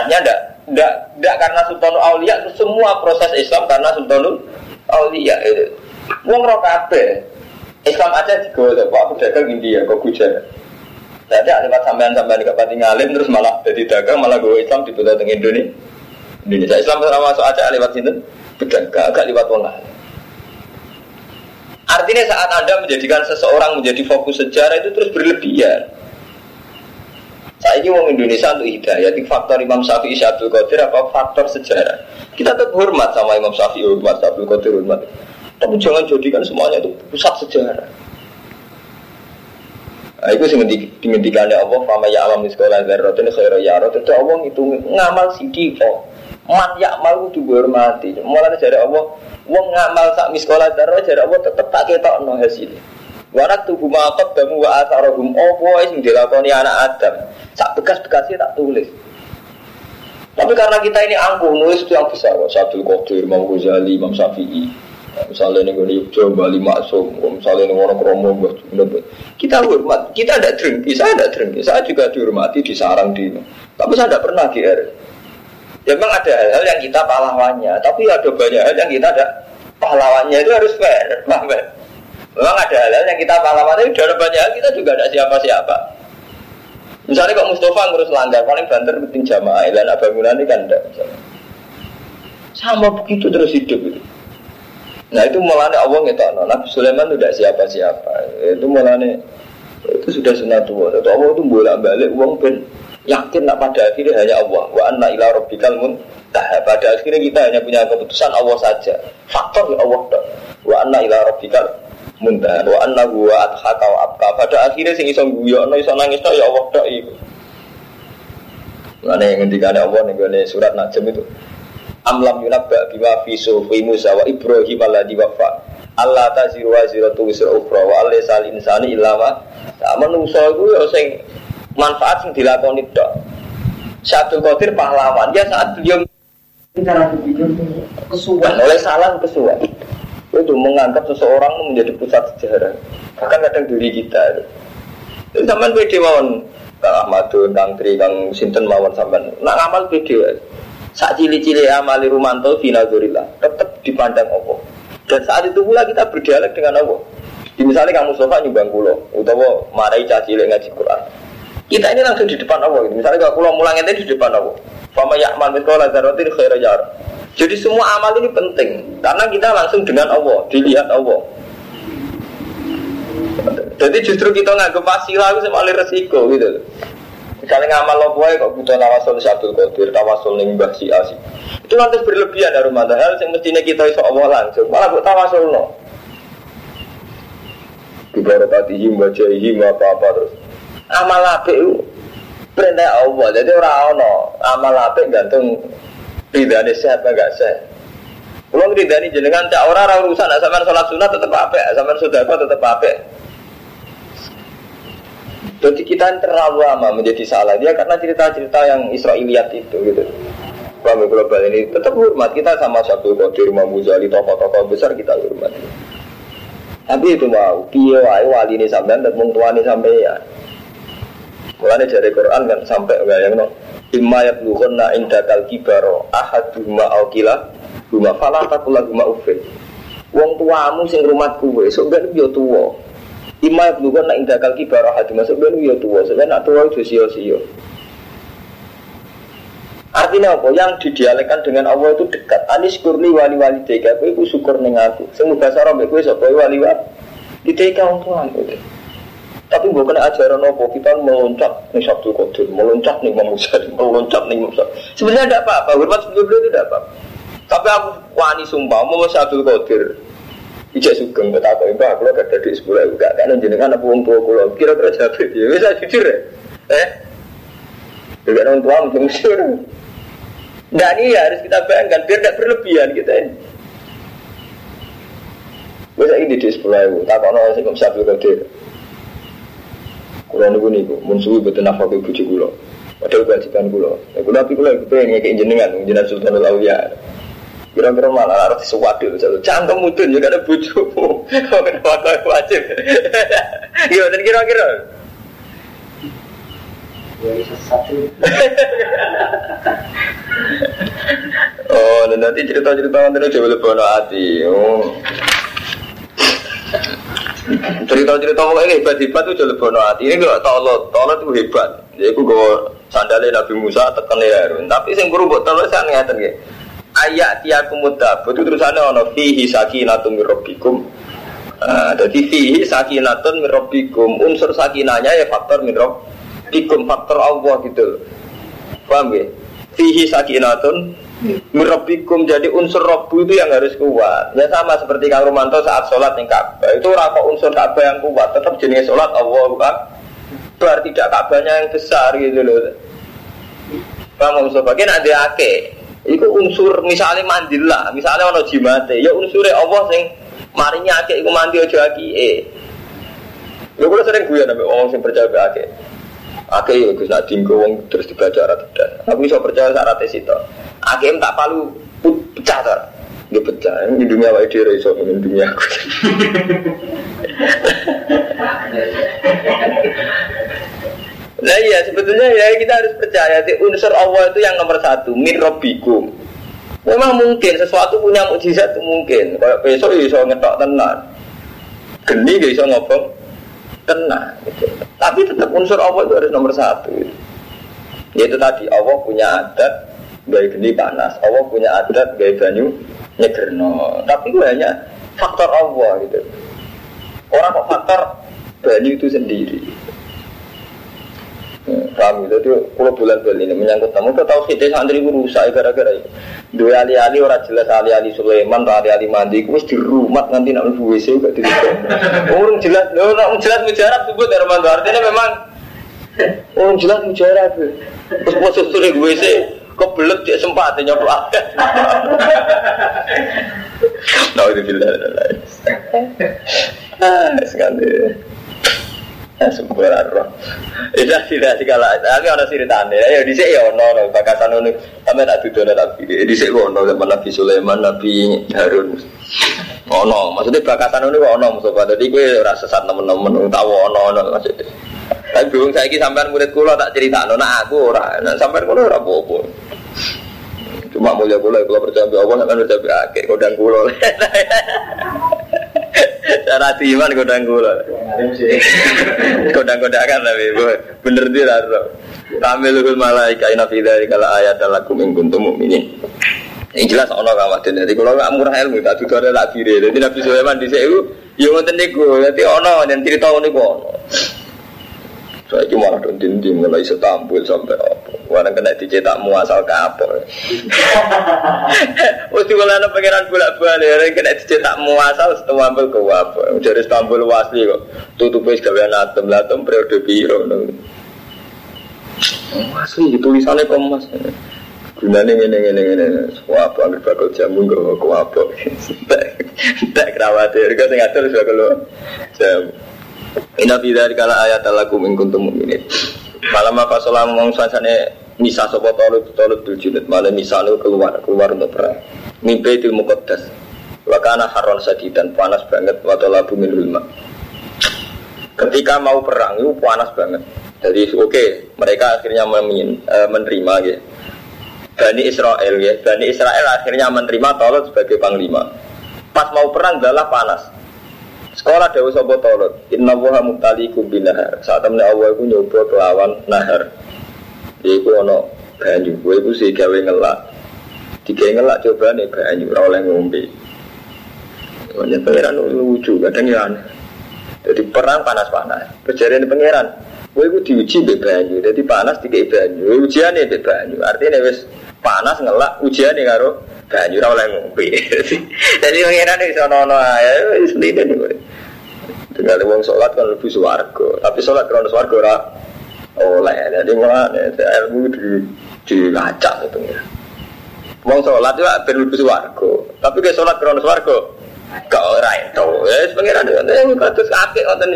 Artinya enggak, enggak, enggak karena Sultanul Aulia semua proses Islam karena Sultanul Aulia itu. Wong roh. Islam aja digawa Pak pedagang India kok gujar. Jadi lewat sampean-sampean ke Pati Ngalim terus malah jadi dagang malah gue Islam di teng Indonesia. Indonesia Islam sama masuk aja lewat sini pedagang agak lewat wong Artinya saat Anda menjadikan seseorang menjadi fokus sejarah itu terus berlebihan. Saya ini orang Indonesia untuk hidayah. Di faktor Imam Syafi'i Abdul Qadir apa faktor sejarah. Kita tetap hormat sama Imam Syafi'i hormat Abdul Qadir hormat. Tapi jangan jadikan semuanya itu pusat sejarah. Nah, itu sih dimentikannya Allah Fama ya alam di sekolah Zarrotin khaira ya Itu Allah itu ngamal sidi kok Man ya amal itu dihormati Mulanya dari Allah Wong ngamal sak miskola darah dari Allah tetap tak ketok no hasilnya Warak tubuh makot damu wa asarahum Apa yang dilakoni anak Adam. Sak bekas-bekasnya tak tulis. Tapi karena kita ini angkuh nulis itu yang besar. Sabdul Qadir, Imam Ghazali, Imam Syafi'i. Misalnya ini gue Yogyo, Bali Maksum. Misalnya ini orang Kromo Kita hormat, kita ada drengki Saya ada drengki, saya juga dihormati di sarang di Tapi saya tidak pernah GR Ya memang ada hal-hal yang kita pahlawannya. Tapi ada banyak hal yang kita ada pahlawannya Itu harus fair, paham Memang ada hal-hal yang kita pahlawan tapi dalam banyak hal kita juga ada siapa-siapa. Misalnya kok Mustafa ngurus langgar paling banter penting jamaah, dan bangunan ini kan enggak. Sama begitu terus hidup itu. Nah itu mulanya Allah ngetokno. Nabi Sulaiman itu tidak siapa-siapa. Itu mulanya itu sudah sunatullah. Itu Allah itu bolak balik uang ben yakin nak pada akhirnya hanya Allah. Wa anna ila rabbikal muntah. Pada akhirnya kita hanya punya keputusan Allah saja. Faktor ya Allah. Wa anna ila rabbikal muntah. Wa anna huwa adhaka wa abka. Pada akhirnya sing iso guyono iso nangis ya Allah tak itu. Mana yang ngendikan Allah nih surat Najm itu. Amlam yunabba bima fi sufi Musa wa Ibrahim alladhi wafa. Allah taziru wa ziratu wisra ukhra wa alaysa sal insani illa ma. Manusa iku ya sing manfaat sing dilakoni tok. Syabdul Qadir pahlawan. Ya saat beliau cara berpikir kesuwan oleh salah kesuwan itu menganggap seseorang menjadi pusat sejarah bahkan kadang diri kita itu sampean pede mawon Kang Ahmadun, Kang Tri, Kang Sinten mawon sampean nak ngamal pede saat cili-cili amali rumanto finazurillah tetap dipandang Allah. Dan saat itu pula kita berdialog dengan Allah. Di misalnya kamu sofa nyumbang kulo, utawa marai caci ngaji Quran. Kita ini langsung di depan Allah. Gitu. Misalnya kalau kulo mulang itu di depan Allah. Fama ya'mal mithqala dzarratin khairan yara. Jadi semua amal ini penting karena kita langsung dengan Allah, dilihat Allah. Jadi justru kita nggak pasilah itu sama resiko gitu. Misalnya ngamal lo boy kok butuh tawasul si Abdul Qadir, tawasul ning Mbah Si Asi. Itu nanti berlebihan dari rumah hal yang mestinya kita iso Allah langsung. Malah buat tawasul no. Bibarakatihim wajahihim apa-apa terus. Amal apik perintah Allah. Jadi orang ono amal apik gantung ridane sehat apa enggak sehat. Kalau ridani jenengan cak orang orang urusan, sampean sholat sunat tetap apik, sampean sudah tetap apik. Jadi kita terlalu lama menjadi salah dia karena cerita-cerita yang Israiliyat itu gitu. Kami global ini tetap hormat kita sama satu Qadir, Imam Ghazali, tokoh-tokoh besar kita hormat. Tapi itu mau, piye wae wali ini sampean dan mung tuane ya. Mulane dari Quran kan sampai yang no. Imma yablughanna indakal kibaro ahaduhuma au kila huma fala taqul lahum uffin. Wong tuamu sing rumah kuwe sok ben yo tuwa. Nak indah kaki barah hati masuk ben ya tua, sebenarnya nak tua itu sio-sio. Artinya apa? Yang didialekkan dengan Allah itu dekat. Anis kurni wali wali tega, kue ku syukur neng aku. Bahasa Arab kue sapa wali wali. Tega untuk aku. Tapi bukan ajaran apa kita meloncat nih Sabtu Qadir, meloncat nih Imam Musa, meloncat nih Musa. Sebenarnya tidak apa-apa, hormat sebelum itu tidak apa. Tapi aku wani sumpah mau Sabtu Qadir, Ijak sugeng kata aku mbak kalau gak ada di sekolah juga kan jenengan apa tua kulo kira-kira jawab ya bisa jujur ya eh juga orang tua mungkin jujur Nah ini harus kita bayangkan biar tidak berlebihan kita ini. Bisa ini di sekolah itu, tak kau nol sih bisa beli kode. Kulo niku niku, musuh betul nafkah ibu kulo. Padahal kewajiban kulo. Ya kulo tapi kulo pengen ngekek jenengan, jenengan Sultan Aulia. Kira-kira malah harus itu. Cangkem mudun juga ada bujumu. Kenapa kau wajib? Iya, dan kira-kira. oh, dan nanti cerita-cerita nanti coba lebih hati. Oh. Cerita-cerita pokoknya hebat-hebat tuh jauh bono hati. Ini kalau tolot, tolot itu hebat. Jadi aku gue sandalnya Nabi Musa tekan ya. Tapi yang guru buat tolot saya ngeliatin gitu ayat tiakum mudabut itu terusannya ono fihi sakinatun mirrobikum nah, jadi fihi sakinatun mirrobikum unsur sakinanya ya faktor mirrobikum faktor Allah gitu paham ya fihi sakinatun mirrobikum jadi unsur robu itu yang harus kuat. Ya sama seperti Kang Romanto saat sholat yang Ka'bah. Itu rako unsur Ka'bah yang kuat tetap jenis sholat Allah bukan berarti tidak Ka'bahnya yang besar gitu loh. Paham Mustafa, kena ada ake Iku unsur misalnya mandila, misalnya ono jimate, ya unsurnya Allah sing marinya akeh iku mandi aja eh. Ya kula sering guyon nabi orang sing percaya be Akeh ya Gus nak dinggo wong terus dibaca ora tedan. Aku iso percaya syarat itu. Akeh tak palu pecah ta. Dia pecah, ini dunia wae dhewe iso ini dunia aku. Nah iya sebetulnya ya kita harus percaya di unsur Allah itu yang nomor satu min. Memang mungkin sesuatu punya mukjizat itu mungkin. Kayak besok ya bisa ngetok tenan. Geni bisa ngobong kena. Gitu. Tapi tetap unsur Allah itu harus nomor satu. Yaitu tadi Allah punya adat gaya geni panas, Allah punya adat gaya banyu nyegerno. Tapi itu hanya faktor Allah gitu. Orang kok faktor banyu itu sendiri. Kami itu tuh kalau bulan bulan ini menyangkut tamu kita tahu kita santri itu rusak gara-gara itu. Dua ali-ali orang jelas ali-ali Sulaiman ali-ali mandi, wis di rumah nanti nak mlebu WC gak di Orang jelas, orang jelas mujarab sebut Armando artinya memang orang jelas mujarab. Terus masuk sore WC kebelet dia sempat nyoplak. Nah itu bila Ah, sekali. Sempurna roh. Itu tidak segala. Tapi ada ceritanya. Ya di sini ya ono ono bakasan ono. Kami tak tuduh nabi. Di sini ono zaman Nabi Sulaiman, Nabi Harun. Ono. Maksudnya bakasan ono ono musuh. Jadi gue rasa sesat temen-temen. Tahu ono ono maksudnya. Tapi bingung saya sampai murid kulo tak cerita. Nah aku ora. Nah, sampai kulo ora apa-apa. Cuma mulia kulo kalau percaya Allah kan percaya akhir kodang kulo. Cara iman godang gula. Godang-godang kan tapi bener dia raro. Tamilul malaika ina fi dzalika la ayat lakum in kuntum mu'minin. Yang jelas ono kawatin. Jadi kalau nggak murah ilmu tak tuh ada lagi deh. Jadi Nabi Sulaiman di sini, yo ngoten niku. Jadi ono yang cerita niku ono. Saya cuma malah dinding mulai setampil sampai apa. Orang kena dicetak muasal kapal. Waktu kalau ada pengiran bolak balik, orang kena dicetak muasal setelah ambil ke apa. Dari Istanbul wasli kok. Tutup es gawean atom, atom periode biru. Asli tulisannya komas. Gunanya ini ini ini Wah, apa ambil bakal jamu gak kok apa. Tak kerawatir, kau tinggal terus bakal jamu. Inna fi dzalika la ayat lakum in kuntum mu'minin. Malam apa salam mong suasane misa sapa talut talut bil junud malam misa keluar keluar untuk perang. Mimpi itu muqaddas. Wa kana harron sadidan panas banget wa talabu min. Ketika mau perang itu panas banget. Jadi oke, okay, mereka akhirnya memin, uh, menerima gitu. Bani Israel ya, Bani Israel akhirnya menerima Talut sebagai panglima. Pas mau perang adalah panas Sekolah Dewa Sopo Tolot Inna wuha mutalikum binahar. Saat temen Allah itu nyoba kelawan nahar. Itu ono banyu. Gue itu sih gawe ngelak. Tiga ngelak coba nih banyu Oleh ngombe. Pokoknya pangeran lucu Kadang ya aneh. Jadi perang panas-panas. Kejadian pangeran. Gue itu diuji be banyu. Jadi panas tiga banyu. Ujian nih be banyu. Artinya wes panas ngelak ujian nih karo banyu ora oleh. Jadi pangeran iso ono ae wis lide niku. Tinggal wong sholat kan lebih swarga, tapi sholat krono swarga ora oleh. Jadi mulane ilmu di dilacak itu ya. Wong sholat itu ben lebih swarga, tapi ke sholat krono swarga gak ora itu. Ya pangeran itu kados akeh ngoten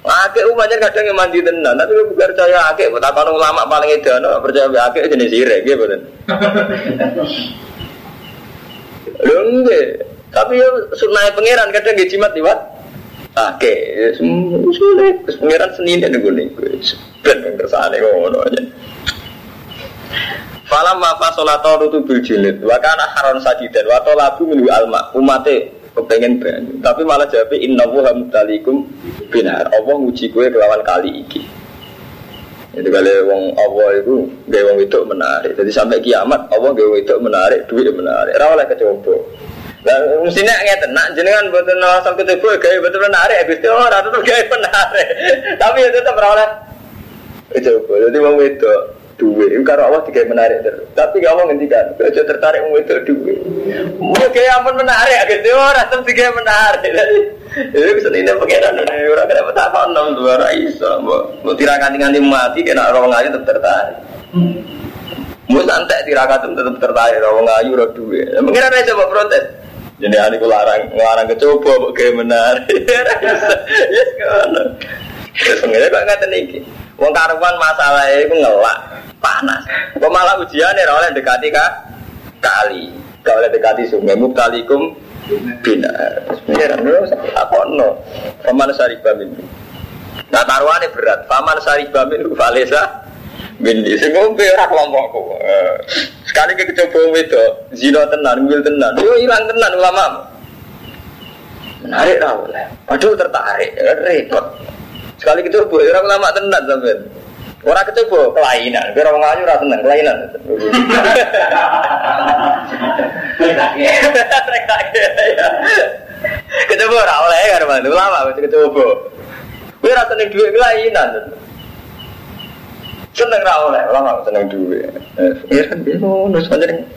Akeh umatnya kadang yang mandi tenan, tapi gue percaya akeh, betapa ulama paling edan, percaya akeh jenis sirek, gitu. Lho. Tapi ya sunah pangeran kadang nggih jimat liwat. Oke, sulit. Pangeran Senin dan gue nih, ben kersane ngono aja. Falam rutu bil jilid wa kana haron sajidan wa talabu min alma umate kepengen banyu tapi malah jawab inna mutalikum binar Allah nguji gue kelawan kali iki jadi kalau wong Allah itu gaya wong itu menarik. Jadi sampai kiamat Allah gaya itu menarik duit menarik. Rawalnya kecoba. Nah, mestinya nggak nak jenengan betul asal ketipu gaya betul menarik, habis itu orang tetap gaya menarik, tapi itu tetap rawalnya kecoba. Jadi wong itu duit, karena Allah tiga menarik terus. Tapi gak mau ngendikan, aja tertarik mau itu duit. Mau kayak aman menarik, itu orang tetap tiga menarik. Jadi bisa ini pengiran ini orang kena apa tak enam dua raiso. Mau tirakat nganti mati, kena orang aja tetap tertarik. Mau santai tirakat tetap tertarik, orang ayu orang duit. Pengiran aja coba protes. Jadi aku larang, larang kecoba, kayak menarik. Ya sekarang. Terus pengiran kok nggak teniki. Wong karuan masalah itu ngelak panas. Kok malah ujian ya oleh dekati kak kali, gak oleh dekati sungai muktalikum bina. Dulu apa no? Paman saribah min. Nah taruhannya berat. Paman saribah min valesa min. Sing ngombe ora kelompokku. Sekali ke coba itu zina tenan, wil tenan. Yo hilang tenan ulama. Menarik lah oleh. Padahal tertarik, repot. Sekali kecoba, orang lama tenan sampean. Orang kecoba kelainan, kira orang ayu rasa seneng kelainan. Kecoba ora oleh kan mantu lama kecoba. Kowe rasa seneng duit kelainan. Seneng ra oleh, ora seneng duit. Eh, ngono sebenarnya.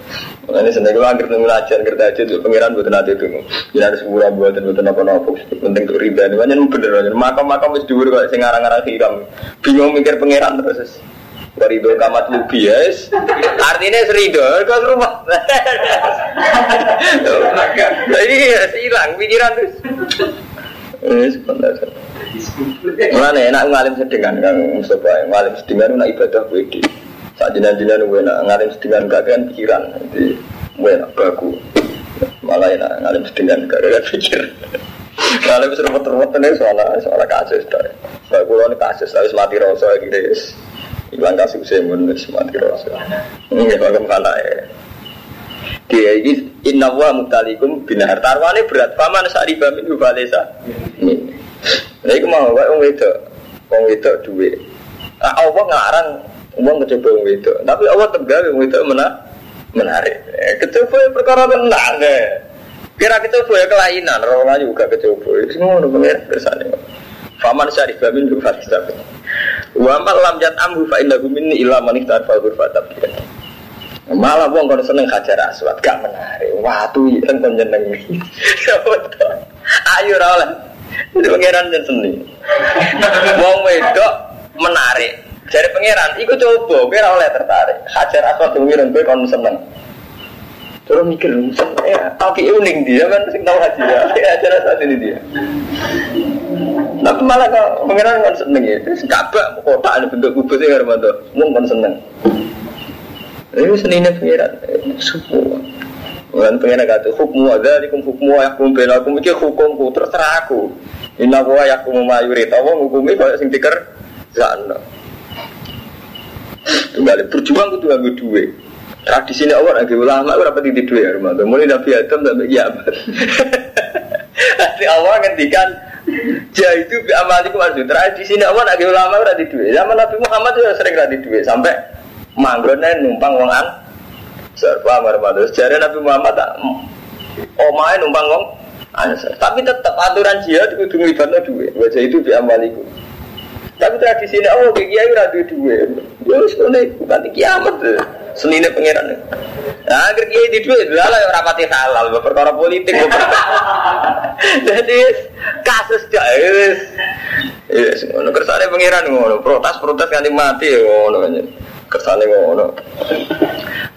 Ini seneng gue akhir nunggu ajar kerja aja tuh pangeran buat nanti itu. Jadi harus murah buat dan buat apa apa. Penting tuh riba ini banyak bener banyak. Makam makam mesti dulu kalau sing ngarang-ngarang hiram. Bingung mikir pangeran terus. Warido kamat lubi yes. Artinya serido ke rumah. Jadi hilang pikiran terus. Ini sebenarnya. Mana enak ngalim sedengan kang Mustafa, ngalim sedengan nak ibadah wedi. Saat jinan-jinan gue nak ngalim sedengan gak kan pikiran, nanti gue nak baku. Malah enak ngalim sedengan gak kan pikir. Ngalim serempet-serempet ini soal soal kasus dah. Saya kasus, harus mati rasa gitu guys. Hilang kasus saya harus mati rasa. Ini bagaimana ya? Dia ini inna wa mutalikum binar tarwane berat paman sariba min hubalesa. Nah, itu mau wedok, wong wedok duwe. Nah, Allah ngarang wong kecoba wong wedok, tapi Allah tegawe wong wedok mana menarik. Eh, kecoba ya perkara tenang deh. Kira kecoba ya kelainan, orang aja juga kecoba. Itu ngono pengen bersane. Faman syarif min hu fatisab. Wa ma lam jat amhu fa innahu minni illa man ihtarfa ghurfatab. Malah wong kalau seneng hajar aswad gak menarik. Watu yang penjeneng. Ayo ra. Itu pangeran dan seni. Wong wedok menarik. Jadi pangeran, ikut coba, kira oleh tertarik. Hajar aswad pengiran gue kon seneng. Terus mikir, ya, tapi unik dia kan sing tahu haji ya. Hajar aswad ini dia. Tapi malah kok pangeran kan seneng ya. Kabak kota ada bentuk kubus ya Armando. Wong kan seneng. Ini seninya pangeran. Semua. Pengen kata hukum ada di hukum yakum belakum iki hukumku terserah aku. Inna wa yakum mayurit Allah hukumi kalau sing diker sana. Kembali berjuang kudu nganggo duwe. Tradisi ini Allah lagi ulama ora pati di duwe ya rumah. Mulai Nabi Adam sampai kiamat. Nanti Allah ngendikan Ja itu amalikum arju. Tradisi ini Allah lagi ulama duwe. Zaman Nabi Muhammad juga sering di duwe sampai manggone numpang wong an Serba marmatus. Jadi Nabi Muhammad tak omae numpang wong ansar. Tapi tetap aturan jihad itu ngelibatnya duit. Wajah itu diamaliku. Tapi tradisi ini Allah kayak kiai ora duwe duit. Ya wis ngene bukan kiamat. Senine pangeran. Nah, akhir kiai di duit ya ora pati halal, perkara politik. Jadi kasus wis. Yes, ngono kersane pangeran ngono, protes-protes kanthi mati ya ngono kersane ngono.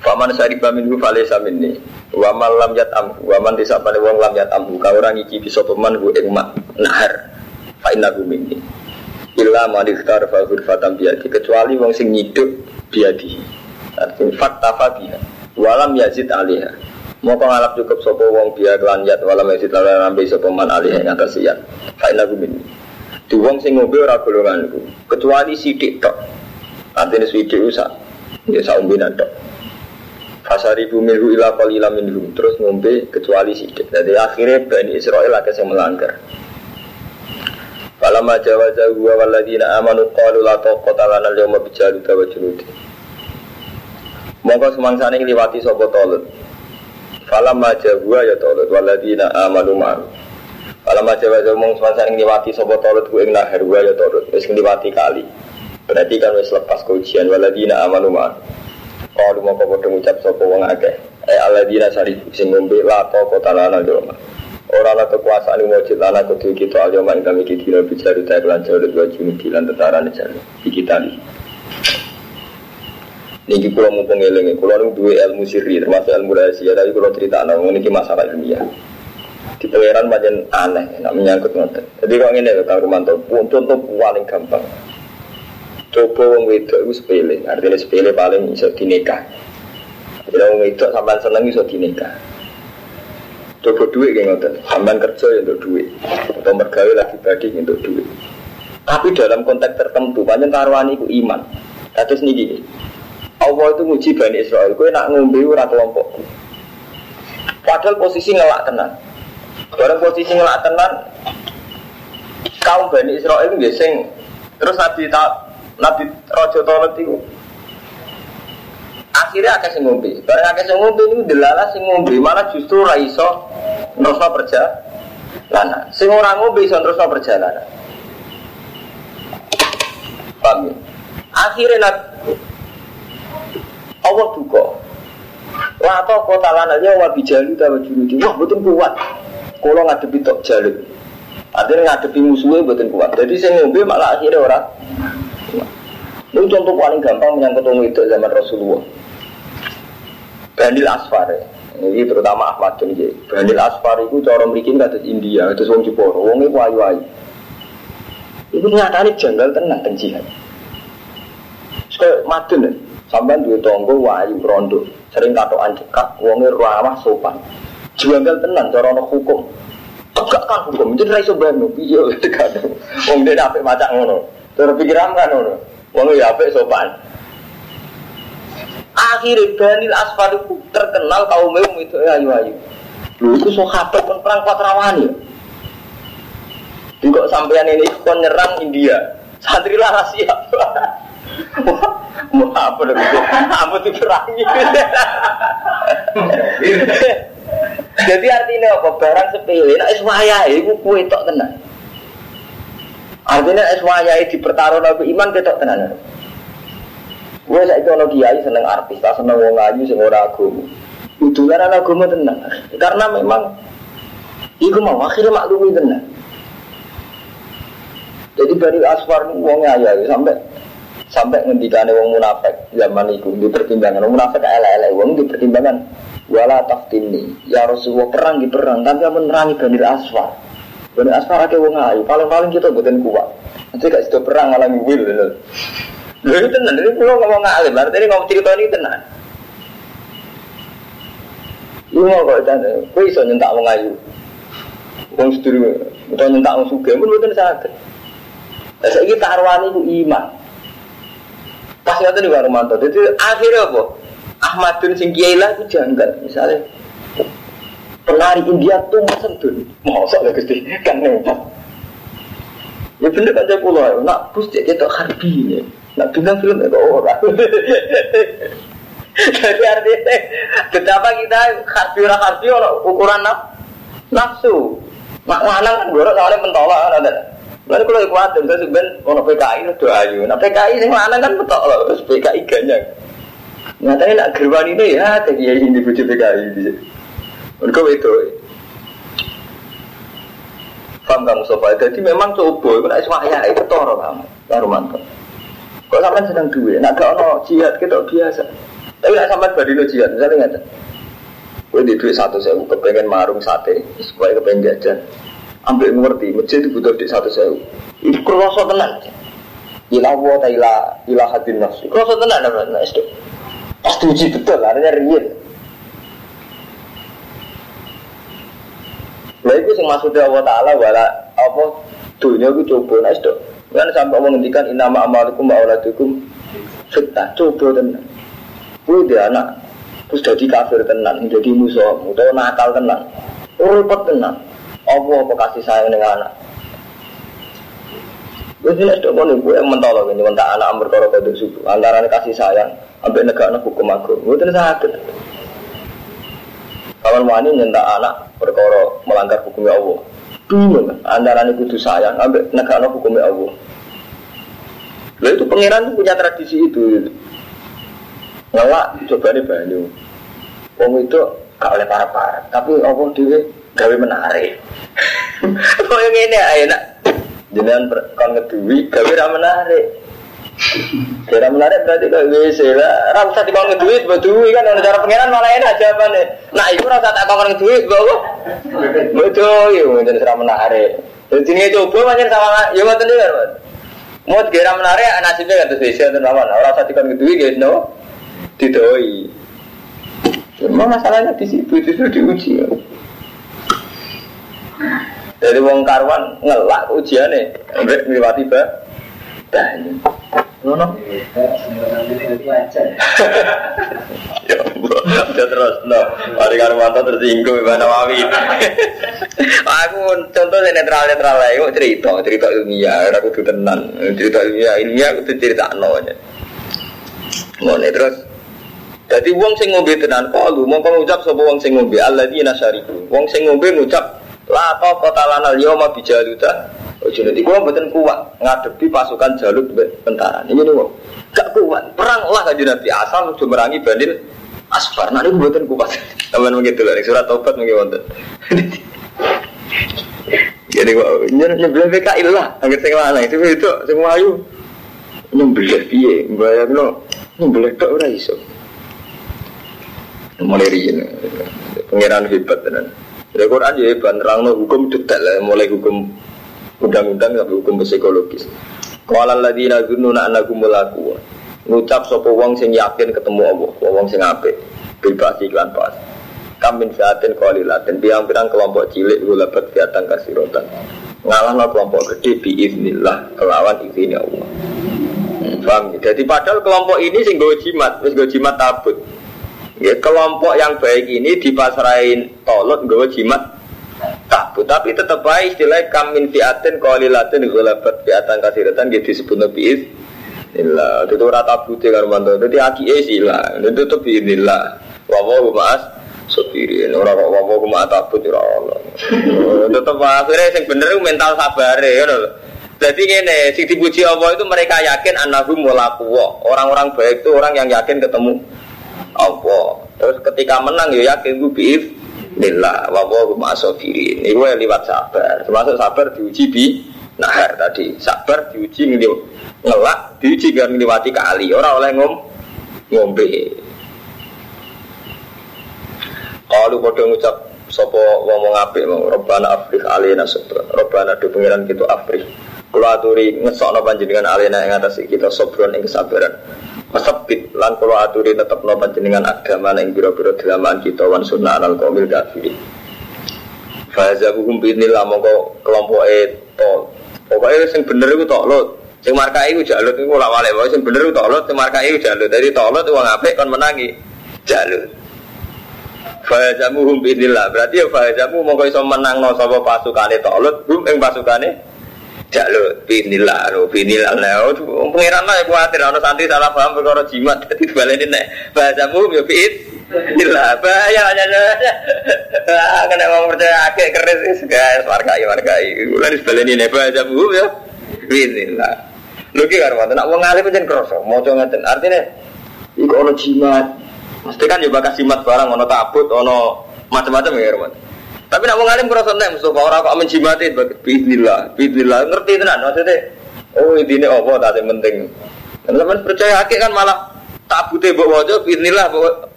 Faman syariba minhu falaysa minni. Wa man lam yatam wa man disapane wong lam yatam ka ora ngicipi sapa man ku ing mak nahar. Fa innahu minni. Illa man ikhtar fa ghurfatan biadi kecuali wong sing nyiduk biadi. Artinya fakta fabiha. Walam yazid alaiha. Moko ngalap cukup sapa wong biya kelan yat walam yazid lan nambe man alaiha ing atas yat. Fa innahu minni. Di wong sing ngombe ora golonganku, kecuali sidik tok. Artinya sidik usah. Ya saumbinan tok. Fasari bumiru ila qalila minhum terus ngombe kecuali sidik. Jadi akhirnya Bani Israel agak yang melanggar. Falamma jawaza huwa walladina amanu qalu la taqata lana al-yawma bijaluta wa junudi. Monggo semangsane ngliwati sapa tolut. Falamma jawa ya tolut walladina amanu ma. Falamma jawaza mong semangsane ngliwati sapa tolut ku ing nahar wa ya tolut wis ngliwati kali. Berarti kan wis lepas ujian walladina amanu ma. Kalau mau kau bodoh ngucap sopo wong akeh, eh aladina sari sing ngombe lato kota lana joma. Orang lah kekuasaan wajib lana kudu kita aja main kami kita bicara kita kelan jauh dua juni kilan tentara di kita nih. Niki kalau mau pengelengi, kalau nu dua ilmu sirri termasuk ilmu rahasia, tapi kalau cerita anak ini masalah ilmiah. Di pangeran macam aneh, nak menyangkut ngoten. Jadi kalau ini kang Romanto, contoh paling gampang. Coba wong wedok itu sepele, artinya sepele paling bisa dinikah. Jadi wong wedok sampai seneng bisa dinikah. Coba duit kayak ngoten, sampai kerja ya untuk duit, atau mergawe lagi badi untuk duit. Tapi dalam konteks tertentu, banyak taruhan itu iman. Terus nih gini, Allah itu nguji Bani Israel, gue nak ngombe ora kelompok. Padahal posisi ngelak tenan. Barang posisi ngelak tenan, kaum Bani Israel itu sing Terus Nabi tak Nabi Rojo Tolot itu akhirnya akeh sing ngombe. Bareng akeh sing ngombe niku sing ngombe malah justru ra iso nerusno perjalanan. Sing ora ngombe iso nerusno perjalanan. Paham ya? Akhirnya Nabi Allah duka. Wah, atau kota lananya wa bijalu tawa juru Wah, betul kuat. Kalau ngadepi tok jalur. Artinya ngadepi musuhnya betul kuat. Jadi saya ngombe malah akhirnya orang. Ini contoh paling gampang menyangkut orang itu zaman Rasulullah. Bandil Asfar ya. Ini terutama Ahmad bin Jai. Bandil Asfar itu cara memiliki kata India, itu wong Jeporo, wong itu ayu-ayu. Itu nyatanya janggal tenang dan jihad. Sekali madun ya, sampai dua tonggo wayu rondo, sering katoan cekak, wongnya ramah sopan. Janggal tenang, cara hukum. Tegakkan hukum, jadi raiso bantu, iya, tegak. Wong dia dapet macam ngono, terus pikiran kan ngono. Wongnya ya sopan. Akhirnya Banil Asfar itu terkenal kaum itu ayu-ayu. Lu itu sahabat pun perang Patrawani ya. Kok sampean ini kon nyerang India. Santri lah siap. Mau apa dong? Apa diperangi? Jadi artinya apa? Barang sepele. Nah, eswaya itu kue tok tenang. Artinya eswaya di pertarungan iman ketok tenang. Gue saya itu orang kiai seneng artis, tak seneng wong ayu sing ora agama. Udulan anak agama tenang, karena memang Iku mau akhirnya maklumi tenang. Jadi dari asfar wongnya ayu sampai sampai ngendikane wong munafik zaman itu di pertimbangan wong munafik elek-elek wong di pertimbangan wala taftini ya Rasulullah perang di perang tapi menerangi Bani Asfar Bani Asfar akeh wong ayu. Paling-paling kita buatin kuat. Nanti gak situ perang malah ngwil Lho itu tenan, ini kalau ngomong ngalim, artinya ngomong cerita ini tenan. Lu mau kok dan, kau iso nyentak wong ayu, wong seduru, atau nyentak wong suge, pun betul sakit. Saya kita arwani itu iman. Pas ngerti di Warumanto, jadi akhirnya apa? Ahmadun sing kiai lah itu janggal, misalnya penari India tuh mesentun, mosok ya gusti, kan nempat. Ya bener kan saya pulau, nak bus dia kita harbi ini. Nak bilang film itu orang. Jadi artinya betapa kita harbi orang harbi ukuran naf, nafsu. Mak lanang kan gorok soalnya mentolak kan ada. Lalu kalau kuat dan saya sebenarnya ono PKI itu ayu. Nah PKI sing lanang kan betok loh, terus PKI ganyak. Nyatanya nak gerwan ini ya, tadi ya ini bujuk PKI. Mereka itu. Paham kamu sofa? Jadi memang coba, itu nak iswaya itu toro kamu, baru mantap. Kok sampai sedang duit, nak gak ono jihad kita biasa. Tapi nak sampai badino jihad, misalnya nggak Gue di duit satu sewu, kepengen marung sate, supaya kepengen jajan. Ambil ngerti, masjid itu butuh duit satu sewu. Itu kerosot tenang. Ila wa ta ila ila hadin nafsi. Kerosot tenang. Pasti uji betul, artinya real. Lah itu sing maksudnya Allah Taala wala apa dunia itu coba nah itu. Kan sampai Allah ngendikan inama amalikum wa auladukum fitnah. Coba tenan. Kuwi dia anak terus jadi kafir tenan, jadi musuh, atau nakal tenan. Repot tenan. Apa apa kasih sayang dengan anak. Wis nek tok ngono kuwi mentolo ini mentak anak perkara kodok suku. Antara kasih sayang ambek negara hukum agung. Mboten saged. Kawan wani nyentak anak perkara melanggar hukum Allah. Bingung antara ini kudu sayang ambek negara hukum Allah. Lalu itu pangeran punya tradisi itu. Gitu. Ngelak coba nih banyu. Wong itu gak oleh para para, tapi apa dia gawe menarik. Kok yang ini ayo nak jenengan kon ngeduwi gawe menarik. Kira menarik berarti kok WC lah. Ra usah dikon ngeduwi mbok duwi kan ana cara pangeran malah enak jawabane. Nah iku ra tak kon ngeduwi mbok. Betul yo jeneng ra menarik. Jadi ini coba macam sama yo ngoten iki kan. Mau kira menarik nasibnya kan terus WC ten lawan. Ora usah ngeduwi guys no. Didoi. Cuma masalahnya di situ itu diuji. Ya. Dari wong karwan ngelak ujian nih, ambek ngliwati ba. Ngono. Ya Allah. Udah terus, no. Mari karo mantan tersinggung Mbak Nawawi. aku contoh netral netral lah, yuk cerita, cerita ilmiah, aku tuh tenan, cerita ilmiah, ilmiah aku tuh cerita no aja. Ngono terus. Jadi wong sing ngombe tenan kalu mongko ngucap sapa wong sing ngombe alladzina syariku. Wong sing ngombe ngucap la ta qatalan al yawma bijaluta. Ojo nanti gua mboten kuat ngadepi pasukan Jalut tentara. Ini nih. Gak kuat. Perang lah kanjeng Nabi asal udah merangi Banil Asfar. Nah ini mboten kuat. Taman begitu lah surat tobat mungkin wonten. Jadi kok nyebelah PKI lah, angkat sing lanang itu itu sing wayu. Nyebelah piye? Bayangno nyebelah tok ora iso mulai riyen pangeran hebat tenan Jadi Quran ya hebat nerangno hukum detail mulai hukum undang-undang sampai hukum psikologis. Qala alladziina dzunnuna annakum mulaku ngucap sapa wong sing yakin ketemu Allah wong sing apik. Bebas iklan pas. Kamin fiatin qalilatin. Biang-biang kelompok cilik gulabat fiatan kasirotan. Ngalahno kelompok gede biiznillah kelawan izin Allah. Hmm, Paham? Jadi padahal kelompok ini sing gue jimat, terus gue jimat tabut. Ya, kelompok yang baik ini dipasrahin tolot gue jimat takut tapi tetap baik istilah kamin fiatin qalilatin ghalabat fiatan kasiratan gitu disebut nabi Inilah, itu rata putih kan mantu. Jadi aki lah, itu tuh inilah. Wawo mas, sopirin orang kok wawo kuma takut ya Allah. Tetap akhirnya yang bener mental sabar ya Jadi ini, si dipuji Allah itu mereka yakin anahum mulakuwa. Orang-orang baik itu orang yang yakin ketemu Allah. Terus ketika menang ya yakin gue biif Nila wawo ma'asofirin Ini gue lewat sabar. Termasuk sabar diuji bi Nahar tadi. Sabar diuji ngelak Diuji biar ngelewati kali. Orang oleh ngom ngombe. Kalau pada ngucap Sopo ngomong apik mau Robbana afrih alina sobra Robbana do pengiran kita afrih. Kalau aturi ngesok no panjenengan alina yang atas kita sobron yang kesabaran Masabit lan kula aturi tetep no panjenengan agama ning biro-biro dalaman kita wan sunnah al qaumil kafirin. Fazabuhum binillah mongko kelompoke to. Pokoke sing bener iku tolut. Sing markai iku jalut iku ora wale wae sing bener iku tolut, sing markai iku jalut. Dadi tolut wong apik kon menangi jalut. Fazamuhum binillah. Berarti ya fazamu mongko iso menangno sapa pasukane tolut, hum ing pasukane Jalur binillah, lo binillah lah. Pengiran lah ya khawatir, ada santri salah paham perkara jimat. Jadi balik ini bahasa mu ya bin. Binillah, bahaya aja. Kena mau percaya akeh keris guys, wargai wargai. Bulan balik ini bahasa mu ya binillah. Lu ki karo nak wong alim pancen krasa, maca ngeten. Artinya iku ono jimat. Mesti kan yo bakas jimat barang ono tabut, ono macam-macam ya, Roman. Tapi nak wong alim kurang nek Mustafa ora kok menjimati bismillah, bismillah ngerti tenan maksudnya. Oh ini apa tadi penting. Teman percaya akeh kan malah tabute mbok waca bismillah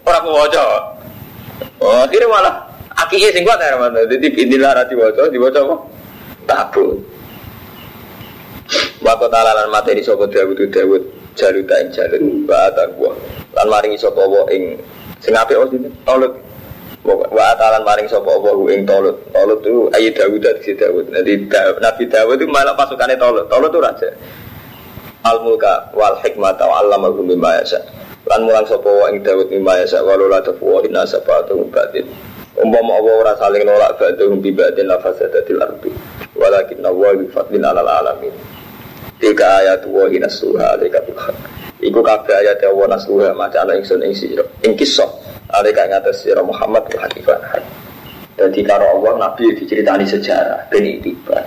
ora mbok waca. Oh akhirnya malah akike sing kuat ya mana. Jadi bismillah ra diwaca, diwaca apa? Tabut. Wa ta'ala materi sapa Dawud Dawud jaluta ing jalur wa gua. Lan maringi sapa wa ing sing apik oh tolong wa taala maring sapa Allah ing Tolut. Tolut itu ayi Dawud dari Dawud. Jadi Nabi Dawud itu malah pasukannya Tolut. Tolut itu raja. Al mulka wal hikmata wa allamahu mimma yasha. Lan mulang sapa wa ing Dawud mimma yasha wa la tafwa inna sabatu batin. Umpama Allah ora saling nolak ba'dhum bi ba'din la fasadatil. Walakin Allah bi fadlin alal alamin. Tiga ayat wa hinasuha alika bil Iku kabeh ayat Allah nasuha maca ana ingsun ing sira. Ing kisah ada kang ngatas Muhammad hakifan. Jadi karo Allah Nabi diceritani sejarah ben itibar.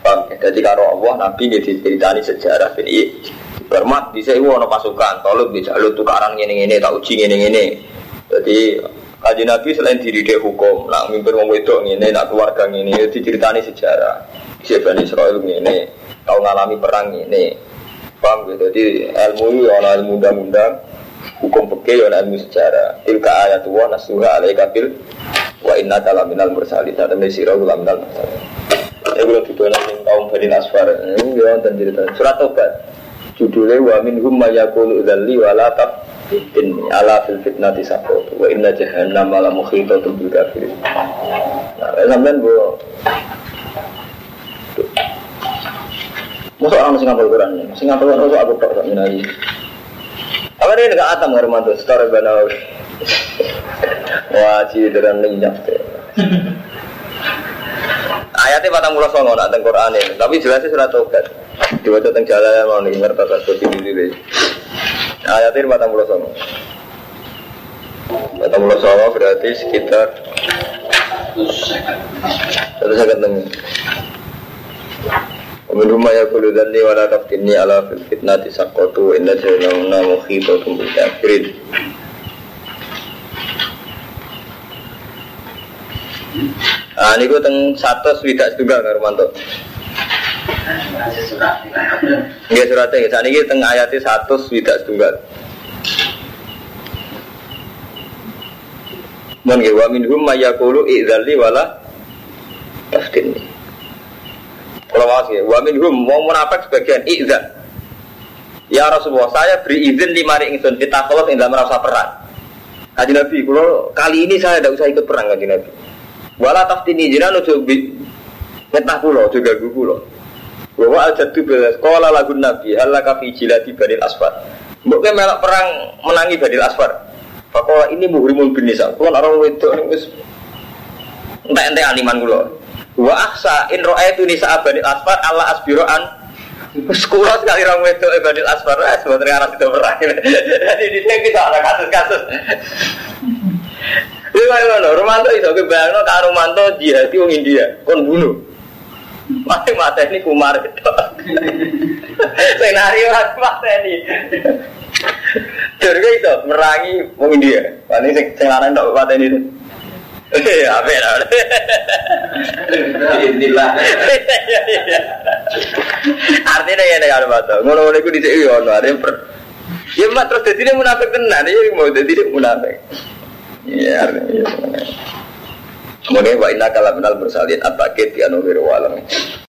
Paham ya? Jadi karo Allah Nabi diceritani sejarah ben Bermat bisa iku ana pasukan, tolong bisa lu tukaran ngene-ngene, tak uji ngene-ngene. Jadi Kaji Nabi selain diri dia hukum, nak mimpin wong wedok ngene, nak keluarga ngene, diceritani sejarah. Siapa Israel ngene, tahu ngalami perang ngene, Paham gitu. Jadi ilmu itu ada ilmu undang-undang, hukum fikih ada ilmu sejarah. Tilka ayat wa nasuha alaika bil wa inna kala minal mursalin. Minal mursalin. Ini kalau didolan yang kaum Bani Asfar. Ini ya dan cerita. Surat Tobat. Judulnya wa minhum ma yaqulu dzalli wa la ala fil fitnati sabot wa inna jahannam ala muhitatun bil kafirin. Nah, sampean bu Masa orang masih ngapal Quran ya? Masih ngapal Quran, aku tak minari. Apa dia nggak atam Hermanto, secara banawi. Wajib dan lenyap deh. Ayatnya patang mulut songo nak teng Quran ini, tapi jelasnya surat tobat. Diwajah teng jalan mau nih ngerti tak seperti ini. Ayatnya patang mulut songo. Patang mulut songo berarti sekitar satu Minuma ya kulu dhanni wa la taftinni ala fil fitnati sakotu inna jarinamuna mukhibatum bil kafirin Nah, ini gue teng satu swidak juga nggak Romanto. Iya suratnya, ya. Saat ini teng ayatnya satu swidak juga. Mungkin wa minhum mayakulu idzali wala taftinni. Kalau mau sih, wa minhum mau munafik sebagian idzan. Ya Rasulullah, saya beri izin lima hari ingsun kita kalau tidak merasa perang. Kaji Nabi, kalau kali ini saya tidak usah ikut perang kaji Nabi. Wala taftini jiran ojo bi ngetah pulau juga gue pulau. Bahwa belas sekolah lagu Nabi halaka fi jilati badil asfar. Mbok melak perang menangi badil asfar. Fakola ini muhrimul bin nisa. Orang wedok ning wis entek-entek aliman kula. Wa aksa in ra'aitu nisa badil asfar Allah asbiroan kula sekali orang wedok e badil asfar wis mboten arah itu perang. Jadi di sini kita ada kasus-kasus. Iya kayak ngono, Romanto iso kebayangno karo Romanto jihadi wong India, kon bunuh. Mati mata ini kumar itu. Senario mata ini. Jadi itu merangi wong India. Paling sing sing lanang mata Eh, ya? Inilah. Artinya ya nek karo mata. Ngono-ngono iku dhisik yo ono, arep Ya terus dadi munafik tenan, ya mau dadi munafik. Iya, artinya. Kemudian wa inna kalam minal bersalin at-takid ya walam.